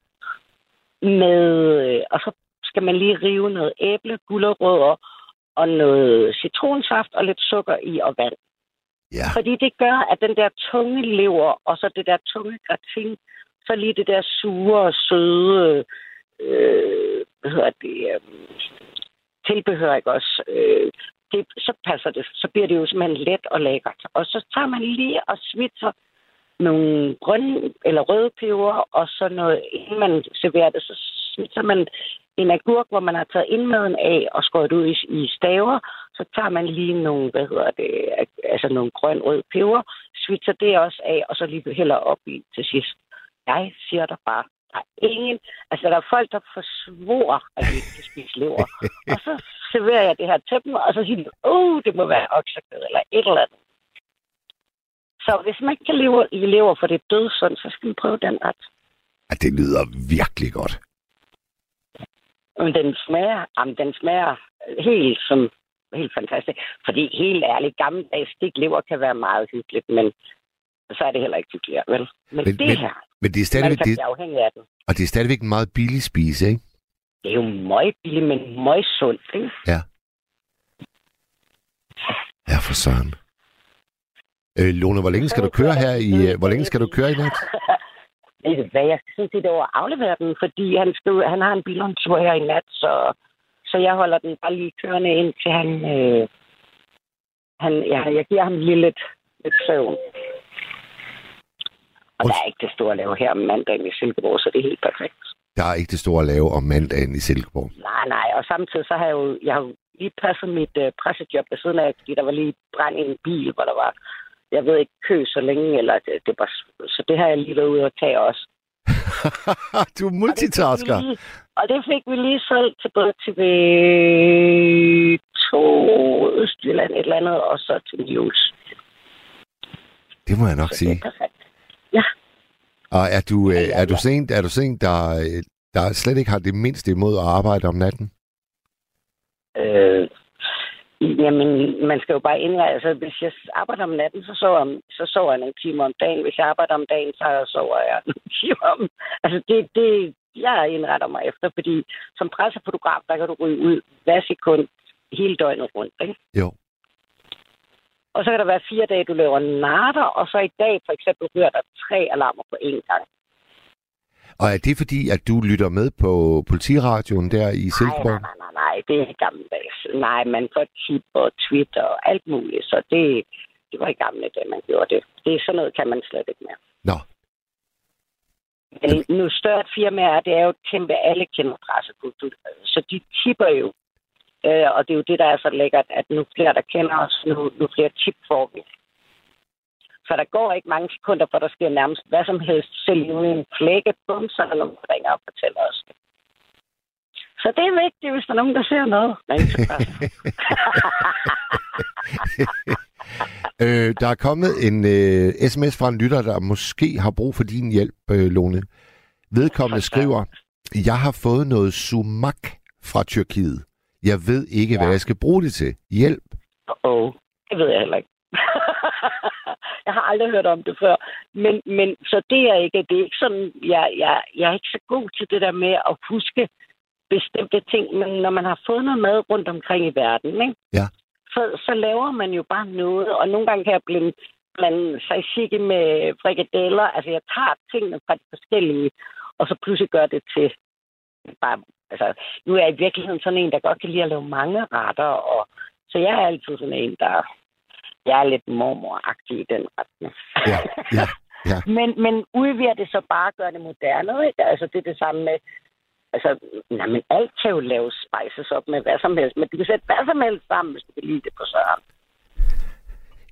med, øh, og så skal man lige rive noget æble, gulerødder og noget citronsaft og lidt sukker i og vand. Ja. Fordi det gør, at den der tunge lever, og så det der tunge gratin, så lige det der sure og søde, øh, hvad hedder det, øh, tilbehør, ikke også? Øh, det, så passer det. Så bliver det jo simpelthen let og lækkert. Og så tager man lige og svitser nogle grønne eller røde peber, og så noget, inden man serverer det, så svitser man en agurk, hvor man har taget indmaden af og skåret ud i, i staver. Så tager man lige nogle, hvad hedder det, altså nogle grøn rød peber, svitser det også af, og så lige hælder op i til sidst. Jeg siger der bare, der er ingen... Altså, der er folk, der forsvorer, at de ikke kan spise lever. *laughs* og så serverer jeg det her til dem, og så siger de, åh, oh, det må være oksekød, eller et eller andet. Så hvis man ikke kan leve i lever for det død, så skal man prøve den ret. Ja, det lyder virkelig godt. Men den smager, jamen, den smager helt som helt fantastisk. Fordi helt ærligt, gammeldags lever kan være meget hyggeligt, men så er det heller ikke hyggeligt, vel? Men, men det men, her, men det er stadigvæk, man det, afhængig af den. og det er stadigvæk en meget billig spise, ikke? Det er jo meget billigt, men meget sundt, ikke? Ja. Ja, for søren. Øh, Lone, hvor længe skal du køre her i... øh, Hvor længe skal du køre i nat? *laughs* Hvad, jeg skal sådan set over at aflevere den, fordi han, skal, han har en bilrundtur her i nat, så, så jeg holder den bare lige kørende ind til han... Øh, han ja, jeg giver ham lige lidt, lidt søvn. Og der er ikke det store at lave her om mandagen i Silkeborg, så det er helt perfekt. Der er ikke det store at lave om mandagen i Silkeborg. Nej, nej, og samtidig så har jeg jo, jeg har jo lige passet mit øh, pressejob ved siden af, fordi der var lige brand i en bil, hvor der var, jeg ved ikke, kø så længe, eller det, det var, så det har jeg lige været ude og tage også. *laughs* du er multitasker. Og det, fik vi lige, og det fik vi lige solgt til både til to Østjylland et eller andet, og så til News. Det må jeg nok Så det sige. er perfekt. Ja, Og er du, øh, Ja, ja, er du ja. sent, er du sent der, øh, der slet ikke har det mindste imod at arbejde om natten? øh, jamen, man skal jo bare indrette, altså hvis jeg arbejder om natten, så sover, jeg, så sover jeg nogle timer om dagen. Hvis jeg arbejder om dagen, så sover jeg nogle *laughs* timer om. Altså det, det, jeg indretter mig efter, fordi som pressefotograf, der kan du ryge ud hver sekund hele døgnet rundt, ikke? Jo. Og så kan der være fire dage, du laver natter, og så i dag for eksempel hører der tre alarmer på én gang. Og er det fordi, at du lytter med på politiradioen der i Nej, Silkeborg? nej, nej, nej, det er gammeldags. Nej, man får tip og Twitter og alt muligt, så det, det var i gamle dage, man gjorde det. Det er sådan noget, kan man slet ikke mere. Nå, Men nu større et firma er, det er jo kæmpe, alle kender pressekultur. Så de tipper jo. Øh, og det er jo det, der er så lækkert, at nu flere, der kender os, nu, nu flere tip får vi. Så der går ikke mange sekunder, for der sker nærmest hvad som helst. Selv uden en flække, bum, så er der nogen, der ringer og fortæller os det. Så det er vigtigt, hvis der er nogen, der ser noget. *laughs* Øh, der er kommet en øh, sms fra en lytter, der måske har brug for din hjælp, øh, Lone. Vedkommende skriver, jeg har fået noget sumak fra Tyrkiet. Jeg ved ikke, ja. hvad jeg skal bruge det til. Hjælp. Åh, oh, det ved jeg heller ikke. *laughs* jeg har aldrig hørt om det før. Men, men så det er ikke, det er ikke sådan, jeg, jeg, jeg er ikke så god til det der med at huske bestemte ting. Men når man har fået noget mad rundt omkring i verden, ikke? Ja. Så, så laver man jo bare noget. Og nogle gange kan jeg blande, blande tzatziki med frikadeller. Altså, jeg tager tingene fra de forskellige, og så pludselig gør det til bare... Altså, nu er jeg i virkeligheden sådan en, der godt kan lide at lave mange retter, og så jeg er altid sådan en, der... Jeg er lidt mormoragtig i den retning. Ja, ja, ja. *laughs* men, men udvider det så bare at gøre det moderne, ikke? Altså, det er det samme med... Altså, nej, men alt kan jo laves spices op med hvad som helst, men du kan sætte hvad som helst sammen, hvis du vil lide det på søren.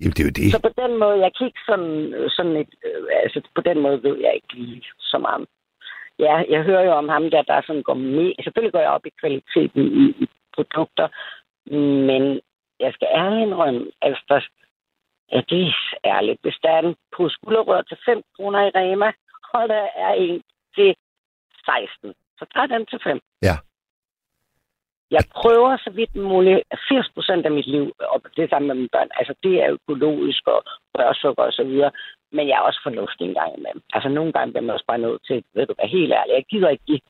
Jamen, det er jo det. Så på den måde, jeg kan ikke sådan, sådan et, øh, altså på den måde ved jeg ikke lige så meget. Ja, jeg hører jo om ham der, der sådan går med. Selvfølgelig går jeg op i kvaliteten i, i produkter, men jeg skal ærligt indrømme, altså, ja, det er ærligt. Hvis der er en på skulderrør til 5 kroner i Rema, og der er en til 16, så tager den til 5. Ja. Jeg prøver så vidt muligt 80 procent af mit liv, og det samme med mine børn, altså det er økologisk og rørsukker og så videre, men jeg er også fornuftig en gang imellem. Altså nogle gange bliver man også bare nødt til, ved du hvad, helt ærligt, jeg gider ikke give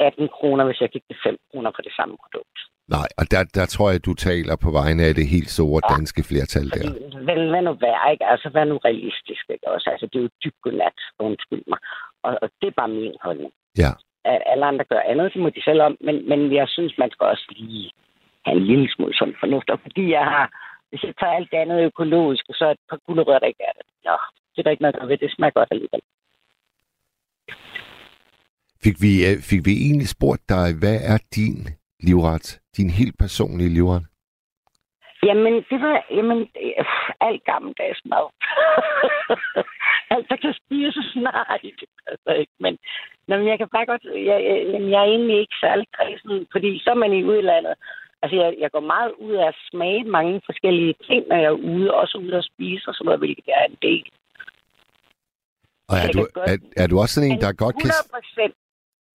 18 kroner, hvis jeg gik til 5 kroner for det samme produkt. Nej, og der, der tror jeg, du taler på vegne af det helt store Ja. danske flertal der. Vel, hvad nu være, ikke? Altså, hvad nu realistisk, ikke? Også, altså, det er jo dybt godnat, undskyld mig. Og, og det er bare min holdning. Ja. At alle andre gør andet, det må de selv om, men, men jeg synes, man skal også lige have en lille smule sådan fornuft. Og fordi jeg har, hvis jeg tager alt det andet økologisk, og så er et par gulerødder, der ikke er det. Nå, det er der ikke noget ved, det smager godt alligevel. Fik vi, øh, fik vi egentlig spurgt dig, hvad er din livret? Din helt personlige livret? Jamen, det var jamen, øh, alt gammeldags mad. *laughs* alt, der kan spises, det passer ikke. Men, nå, men jeg kan bare godt, jeg, jeg, jamen, jeg er egentlig ikke særlig kredsen, fordi så er man i udlandet. Altså, jeg, jeg går meget ud af at smage mange forskellige ting, når jeg er ude, også ude at spise og sådan noget, hvilket jeg er en del. Og er du, kan godt- er, er du også sådan en, der godt kan... 100 procent,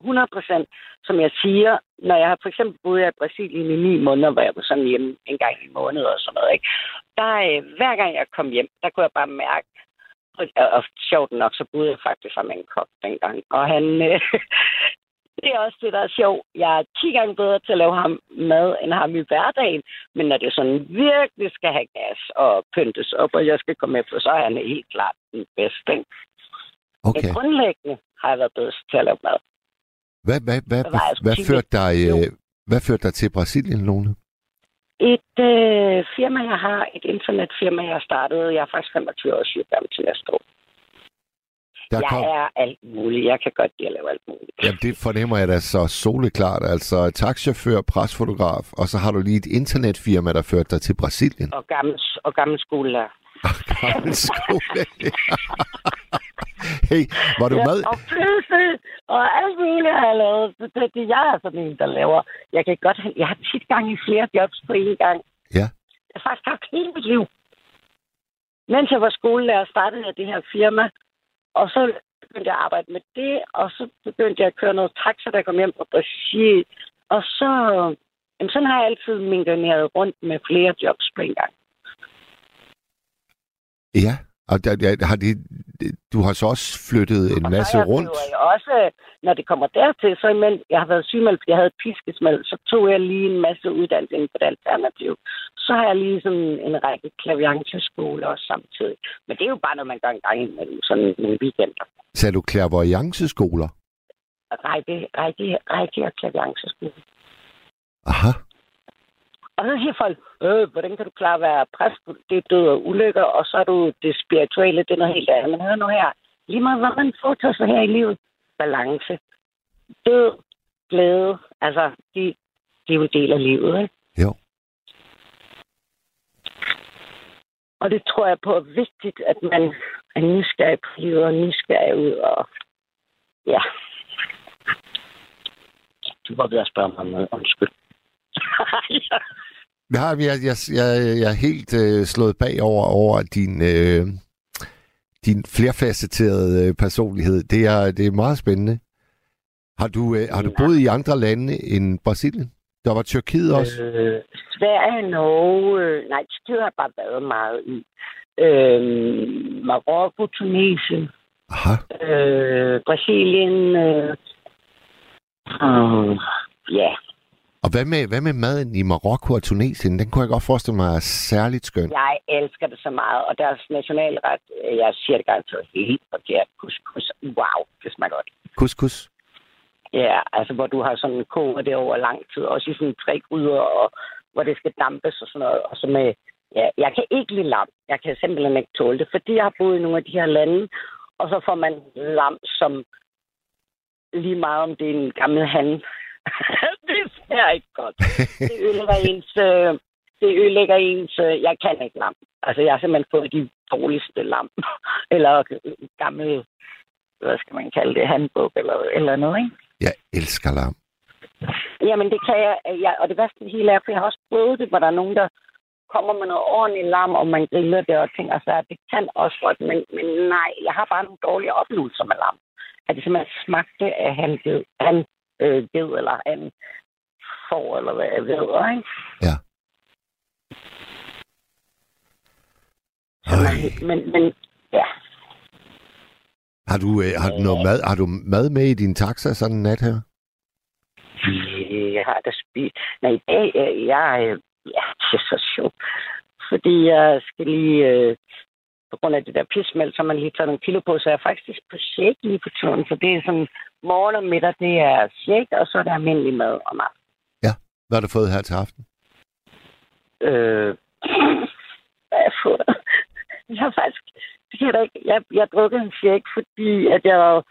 100 procent, som jeg siger, når jeg har for eksempel boet i Brasilien i ni måneder, hvor jeg var sådan hjemme en gang i måneden og sådan noget, ikke? Der, øh, hver gang jeg kom hjem, der kunne jeg bare mærke, og, og, og sjovt nok, så boede jeg faktisk sammen med en kok dengang, og han, øh, det er også det, der er sjovt. Jeg er 10 gange bedre til at lave ham mad, end ham i hverdagen, men når det sådan virkelig skal have gas og pyntes op, og jeg skal komme med på, så er han helt klart den bedste, ikke? Okay. Men grundlæggende har jeg været bedst til at lave mad. Hvad, hvad, hvad, Hvad jeg hvad, førte dig, øh, hvad førte dig til Brasilien, Lone? Et øh, firma, jeg har, et internetfirma, jeg har startet, jeg er faktisk 25 år syg gammel til næste år. Der jeg kom, er alt muligt. Jeg kan godt lide at lave alt muligt. jamen, det fornemmer jeg da så soleklart. Altså taxachauffør, presfotograf, og så har du lige et internetfirma, der førte dig til Brasilien. Og gammel, og gammel skolelærer. Gammel *laughs* skole. hey, var du med? Og flyse, og alt muligt har jeg lavet. Det, det, jeg er sådan en, der laver. Jeg kan godt have, jeg har tit gang i flere jobs på én gang. Ja. Jeg har faktisk haft hele mit liv. Mens jeg var skolelærer, startede jeg det her firma. Og så begyndte jeg at arbejde med det, og så begyndte jeg at køre noget taxa, der kom hjem fra Brasil. Og så, jamen, sådan har jeg altid mingoneret rundt med flere jobs på en gang. Ja, og der, der, har det, du har så også flyttet en Og masse jeg, rundt. jeg også, når det kommer dertil, så imellem, jeg har været sygemeldt, fordi jeg havde et piskesmæld, så tog jeg lige en masse uddannelse inden for det alternativ. Så har jeg lige sådan en række klavianceskoler også samtidig. Men det er jo bare noget, man gør en gang imellem, sådan nogle weekender. Sagde du clairvoyanceskoler? Række, række, række og klavianceskoler. Aha. Og så siger folk, øh, hvordan kan du klare at være præst? Det er død og ulykker, og så er du det spirituelle, det er noget helt andet. Men hør nu her, lige meget hvad man foretager sig her i livet, balance, død, glæde, altså, det, det er jo en del af livet, ikke? Jo. Og det tror jeg på er vigtigt, at man er nysgerrig på livet og nysgerrig ud, og ja. Du var ved at spørge mig om noget, undskyld. *laughs* Ja, jeg, jeg, jeg, jeg er helt øh, slået bagover over din, øh, din flerfacetterede øh, personlighed. Det er, det er meget spændende. Har du, øh, har du boet i andre lande end Brasilien? Der var Tyrkiet også. Øh, Sverige, Norge, øh, nej, Tyrkiet har bare været meget i. Øh, Marokko, Tunesien, Aha. øh, Brasilien, øh, øh, ja, Og hvad med, hvad med maden i Marokko og Tunesien? Den kunne jeg godt forestille mig er særligt skøn. jeg elsker det så meget, og deres nationalret, øh, jeg siger det garanteret helt forkert, couscous, wow, det smager godt. Couscous. Ja, altså hvor du har sådan en koger det over lang tid, også i sådan tre gryder, og hvor det skal dampes og sådan noget. Og så med, ja, jeg kan ikke lide lam. Jeg kan simpelthen ikke tåle det, fordi jeg har boet i nogle af de her lande, og så får man lam, som lige meget om det er en gammel han. Det smager ikke godt. Det ødelægger *laughs* ens, øh, det ødelægger ens, øh, jeg kan ikke lam. Altså jeg har simpelthen fået de dårligste lam. *laughs* eller gammel, hvad skal man kalde det, handbog eller, eller noget, ikke? Jeg elsker lam. Jamen, det kan jeg, ja, og det værste hele er, for jeg har også prøvet det, hvor der er nogen, der kommer med noget ordentligt lam, og man griller det og ting, altså, det kan også godt, men, men nej, jeg har bare nogle dårlige oplevelser med lam. At det simpelthen smagte af han han øh, ged, eller han får, eller hvad jeg ved, ikke? Ja. Man, men, men, ja. Har du, øh, har du noget mad, har du mad med i din taxa sådan en nat her? Jeg har da spist... Nej, i dag, øh, jeg er... Ja, det er så sjovt. Fordi jeg skal lige... Øh, på grund af det der pismæld, så man lige tager nogle kilo på, så jeg er faktisk på shake lige på turen. Så det er sådan, morgen og middag, det er shake, og så er der almindelig mad om aftenen. Hvad har du fået her til aften? Øh, *clears throat* hvad har jeg fået? Jeg har faktisk... Det kan jeg da ikke. Jeg, jeg drukkede en shake, fordi at jeg var,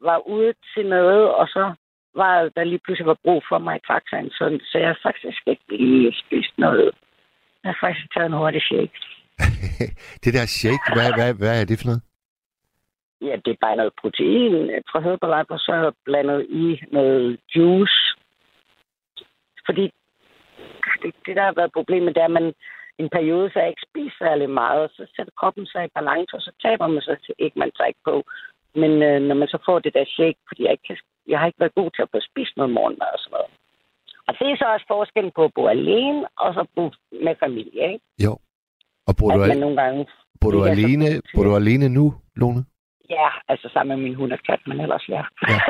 var ude til noget, og så var der lige pludselig var brug for mig i taxaen, så, så jeg har faktisk ikke lige spist noget. Jeg har faktisk taget en hurtig shake. *laughs* det der shake, hvad, hvad, hvad er det for noget? Ja, det er bare noget protein fra Herbalife, og så blandet i noget juice. Fordi det, det der har været problemet, det er, at man en periode, så ikke spist særlig meget, og så sætter kroppen sig i balance, og så taber man sig ikke, man tager ikke på. Men øh, når man så får det der shake, fordi jeg, ikke kan, jeg har ikke været god til at få spist noget morgenmad og sådan noget. Og det er så også forskellen på at bo alene, og så bo med familie, ikke? Jo. Og bor du, al- nogle gange... bor du alene, bor du alene nu, Lone? Ja, altså sammen med min hund og kat, men ellers ja. Ja.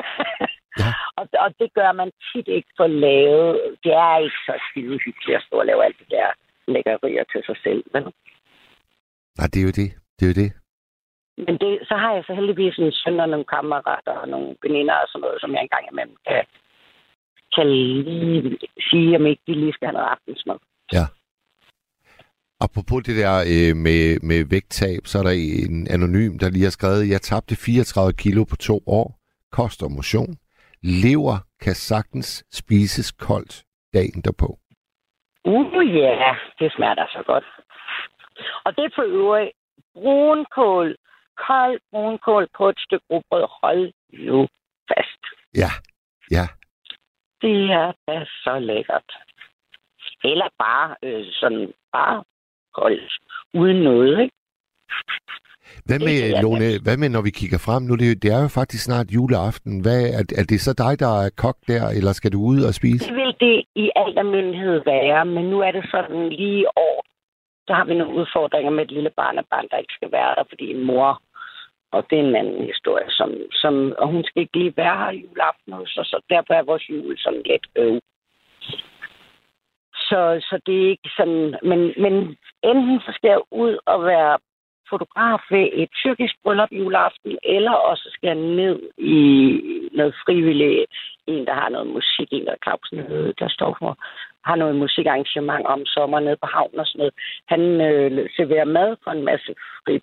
Ja. og, det gør man tit ikke for lavet. Det er ikke så skide hyggeligt at stå og lave alt det der lækkerier til sig selv. Vel? Nej, det er jo det. Det er jo det. Men det, så har jeg så heldigvis en søn og nogle kammerater og nogle veninder og sådan noget, som jeg engang imellem kan, kan lige sige, om ikke de lige skal have noget aftensmad. Apropos det der øh, med, med vægttab, så er der en anonym, der lige har skrevet, jeg tabte 34 kilo på to år, kost og motion. Lever kan sagtens spises koldt dagen derpå. Uh, ja, yeah. det smager så godt. Og det for øvrigt brunkål, kold brunkål på et stykke rugbrød. Hold nu fast. Ja, ja. Det er da så lækkert. Eller bare øh, sådan, bare koldt, uden noget, ikke? Hvad med, Lone, hvad med, når vi kigger frem? Nu det, er jo- det er jo faktisk snart juleaften. Hvad, er, er det så dig, der er kok der, eller skal du ud og spise? Det vil det i al almindelighed være, men nu er det sådan lige år. Så har vi nogle udfordringer med et lille barnebarn, der ikke skal være der, fordi en mor, og det er en anden historie, som, som, og hun skal ikke lige være her juleaften hos os, så derfor er vores jul sådan lidt øv. Så, så det er ikke sådan, men, men enten så skal jeg ud og være fotograf ved et tyrkisk bryllup juleaften, eller også skal jeg ned i noget frivilligt, en, der har noget musik, en, der er Clausen, øh, der står for, har noget musikarrangement om sommer nede på havnen og sådan noget. Han øh, serverer mad for en masse fri,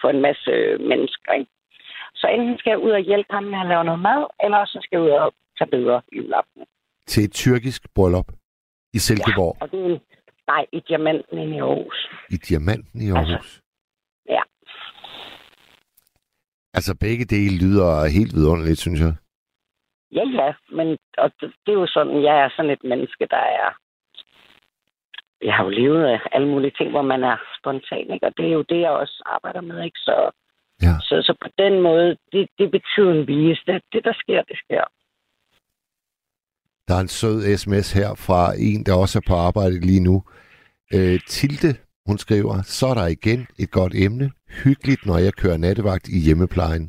for en masse mennesker. Ikke? Så enten skal jeg ud og hjælpe ham med at lave noget mad, eller så skal jeg ud og tage billeder juleaften. Til et tyrkisk bryllup i Silkeborg, Og det er en, nej, i diamanten i Aarhus. i Diamanten i Aarhus. Altså, ja. Altså begge dele lyder helt vidunderligt, synes jeg. Ja, ja, men og det, det er jo sådan, jeg er sådan et menneske, der er... Jeg har jo levet af alle mulige ting, hvor man er spontan, ikke? og det er jo det, jeg også arbejder med. Ikke? Så, Ja. så, så på den måde, det, det betyder en vis. Det, det, der sker, det sker. Der er en sød sms her fra en, der også er på arbejde lige nu. Øh, Tilde, hun skriver, så er der igen et godt emne. Hyggeligt, når jeg kører nattevagt i hjemmeplejen.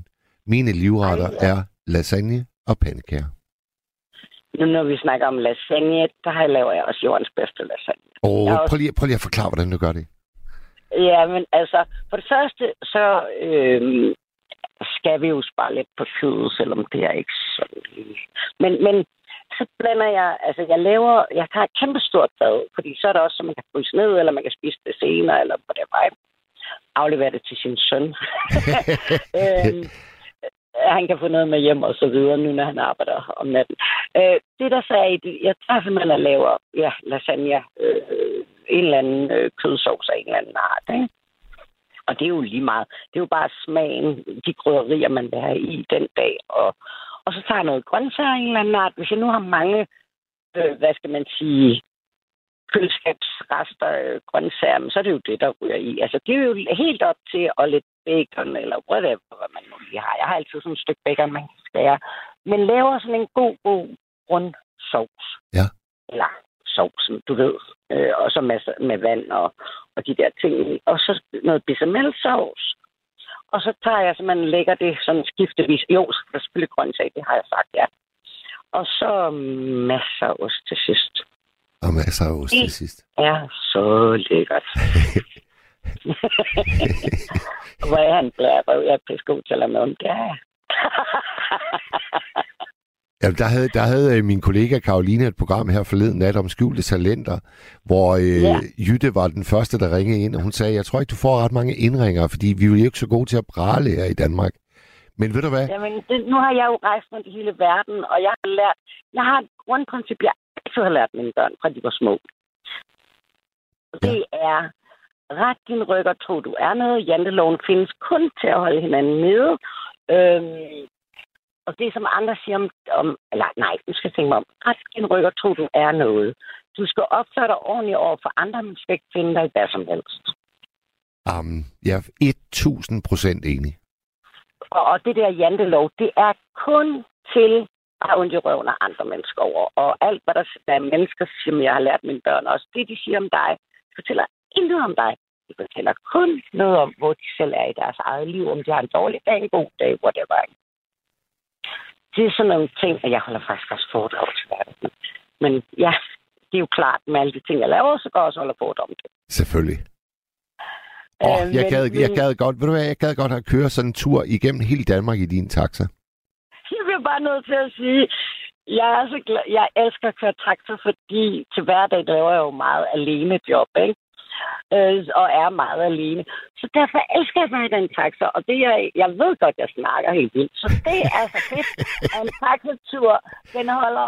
Mine livretter Ej, ja. er lasagne og pandekager. Nu når vi snakker om lasagne, der laver jeg også jordens bedste lasagne. Jeg er også- prøv lige, prøv lige at forklare, hvordan du gør det. Ja, men altså, for det første, så øhm, skal vi jo spare lidt på kødet, selvom det er ikke sådan. Men, men så blander jeg, altså jeg laver, jeg tager et kæmpe stort bad, fordi så er der også, så man kan fryse ned, eller man kan spise det senere, eller på det vej. Aflevere det til sin søn. *laughs* øhm, han kan få noget med hjem og så videre, nu når han arbejder om natten. Øh, det der så er i det, jeg tager simpelthen og laver ja, lasagne, øh, en eller anden øh, kødsovs af en eller anden art. Ikke? Og det er jo lige meget. Det er jo bare smagen, de krydderier, man vil have i den dag. Og, og så tager noget grøntsager en eller anden art. Hvis jeg nu har mange, øh, hvad skal man sige, køleskabsrester, øh, grøntsager, så er det jo det, der ryger i. Altså, det er jo helt op til og lidt bacon, eller whatever, hvad man nu lige har. Jeg har altid sådan et stykke bacon, man kan skære. Men laver sådan en god, god rund sovs. Ja. Eller sovsen, du ved. Øh, og så masser med vand og, og de der ting. Og så noget bechamelsauce. Og så tager jeg simpelthen lægger det sådan skiftevis. Jo, så er der selvfølgelig grøntsag, det har jeg sagt, ja. Og så masser af ost til sidst. Og masser af ost til sidst. Ja, så lækkert. *laughs* Hvor er han blæret? Jeg er pisse god til at lade om det. Jamen, der havde, der havde øh, min kollega Karoline et program her forleden nat om skjulte talenter, hvor øh, Ja. Jytte var den første, der ringede ind, og hun sagde, jeg tror ikke, du får ret mange indringer, fordi vi er jo ikke så gode til at prale her i Danmark. Men ved du hvad? Jamen, det, nu har jeg jo rejst rundt i hele verden, og jeg har lært... Jeg har et grundprincip, jeg altid har lært mine børn, fra de var små. Det er, ret din ryg og tro, du er noget. Janteloven findes kun til at holde hinanden nede. Øhm, og det, som andre siger om, om... Eller nej, du skal tænke mig om. Ret din ryg og tro, du er noget. Du skal opføre dig ordentligt over for andre, men skal ikke finde dig i hvad som helst. Um, jeg er 1000 procent enig. Og, og det der jantelov, det er kun til at i røven af andre mennesker over. Og alt, hvad der, hvad mennesker som jeg har lært mine børn også, det de siger om dig, fortæller intet om dig. De fortæller kun noget om, hvor de selv er i deres eget liv, om de har en dårlig dag, en god dag, whatever. Det er sådan nogle ting, og jeg holder faktisk også foredrag til verden. Men ja, det er jo klart, med alle de ting, jeg laver, så går jeg også holde foredrag om det. Selvfølgelig. Oh, Øh, jeg, men- gad, jeg gad godt, ved du hvad, jeg gad godt at køre sådan en tur igennem hele Danmark i din taxa. *laughs* Jeg bliver bare nødt til at sige, jeg er så glad. Jeg elsker at køre traktor, fordi til hverdag laver jeg jo meget alene job, ikke? Øh, og er meget alene. Så derfor elsker jeg i den taxa. Og det er, jeg ved godt, jeg snakker helt vildt. Så det er så fedt. at En taxatur, den holder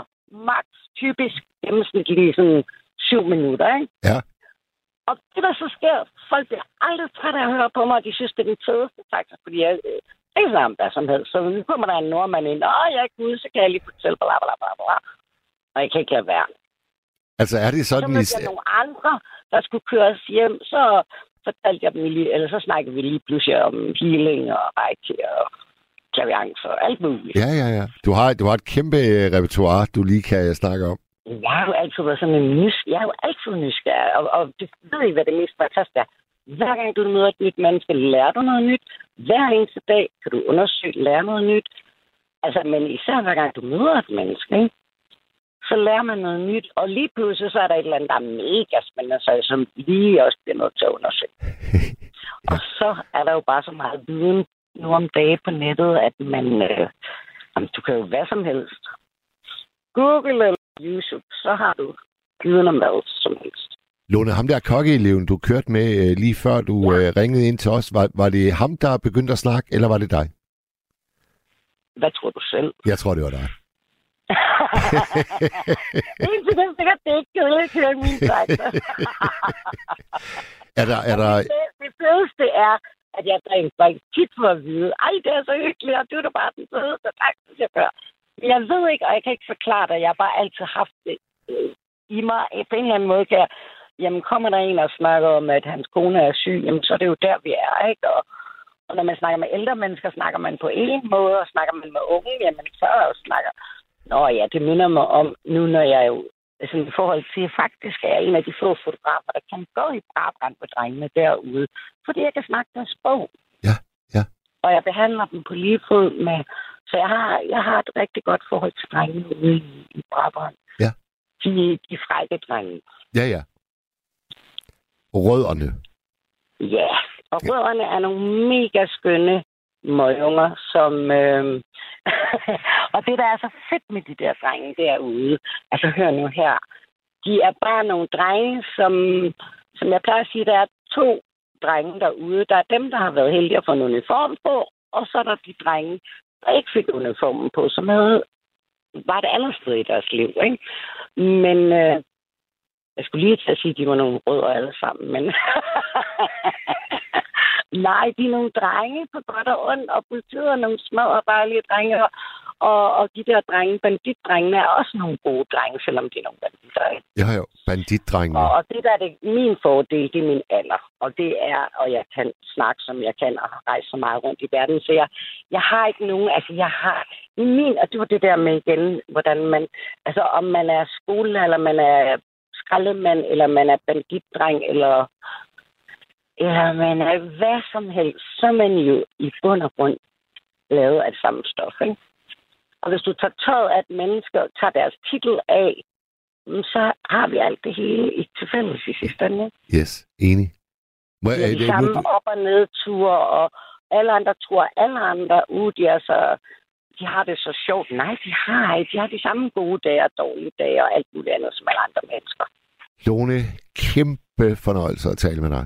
maks typisk gennemsnitlig sådan syv minutter, ikke? Ja. Og det, der så sker, folk bliver aldrig trætte af at høre på mig, og de synes, det er den fedeste taxa, fordi jeg øh, ikke snakker om hvad som helst. Så nu kommer der en nordmand ind, og jeg er ude, så kan jeg lige fortælle, bla bla bla bla. Og jeg kan ikke lade være. Altså er det Så sådan, mødte I... jeg nogle andre, der skulle køres hjem, så fortalte jeg dem lige, eller så snakkede vi lige pludselig om healing og reiki og klaviance og alt muligt. Ja, ja, ja. Du har, du har et kæmpe øh, repertoire, du lige kan snakke om. Jeg har jo altid været sådan en nys... Jeg er jo altid nysgerrig, og, og det ved I, hvad det mest fantastiske er. Hver gang du møder et nyt menneske, lærer du noget nyt. Hver eneste dag kan du undersøge, lære noget nyt. Altså, men især hver gang du møder et menneske, ikke? Så lærer man noget nyt. Og lige pludselig så er der et eller andet, der er mega spændende, så som lige også bliver nødt til at undersøge. *laughs* Og så er der jo bare så meget viden nu om dagen på nettet, at man... Øh, jamen, du kan jo hvad som helst. Google eller YouTube, så har du viden om hvad som helst. Lone, ham der kokkeeleven, du kørte med øh, lige før du Ja. øh, ringede ind til os, var, var det ham, der begyndte at snakke, eller var det dig? Hvad tror du selv? Jeg tror, det var dig. Indtil er sikkert, det er ikke kedeligt at køre min taxa. *laughs* Er der, er der, det, det fedeste er, at jeg faktisk tit får at vide, ej, det er så hyggeligt, og du er da bare den fedeste taxachauffør. Men Jeg ved ikke, og jeg kan ikke forklare det. Jeg har bare altid haft det øh, i mig. På en eller anden måde kan jeg, jamen kommer der en og snakker om, at hans kone er syg, jamen så er det jo der, vi er, ikke? Og, og når man snakker med ældre mennesker, snakker man på en måde, og snakker man med unge, jamen så er jeg snakker. Nå ja, det minder mig om, nu når jeg jo, altså i forhold til, faktisk er jeg en af de få fotografer, der kan gå i barbrand på drengene derude, fordi jeg kan snakke deres sprog. Ja, ja. Og jeg behandler dem på lige fod med, så jeg har, jeg har et rigtig godt forhold til drengene ude i, i Brabrand. Ja. De, de frække drenge. ja, ja. Rødderne. Ja, og rødderne er nogle mega skønne møgunger, som... Øh... *laughs* og det, der er så fedt med de der drenge derude, altså hør nu her, de er bare nogle drenge, som, som jeg plejer at sige, der er to drenge derude. Der er dem, der har været heldige at få en uniform på, og så er der de drenge, der ikke fik uniformen på, som havde, var det andet sted i deres liv. Ikke? Men øh, jeg skulle lige til at sige, at de var nogle rødder alle sammen, men... *laughs* Nej, de er nogle drenge på godt og ondt, og politiet er nogle små og dejlige drenge, og, og, de der drenge, banditdrengene, er også nogle gode drenge, selvom de er nogle banditter. Ja, jo. Banditdrengene. Og, og det der er det, min fordel, det er min alder. Og det er, og jeg kan snakke, som jeg kan, og har rejst så meget rundt i verden. Så jeg, jeg har ikke nogen, altså jeg har, i min, og det var det der med igen, hvordan man, altså om man er skole, eller man er skraldemand, eller man er banditdreng, eller, man er hvad som helst, så er man jo i bund og grund lavet af det samme stof, ikke? Og hvis du tager tøjet af et menneske og tager deres titel af, mm, så har vi alt det hele i til fælles i sidste ende. Yes, enig. Hvor, Det er de samme op- og nedture, og alle andre tror, alle andre ude, de er så de har det så sjovt. Nej, de har ikke. De har de samme gode dage og dårlige dage og alt muligt andet som alle andre mennesker. Lone, kæmpe fornøjelse at tale med dig.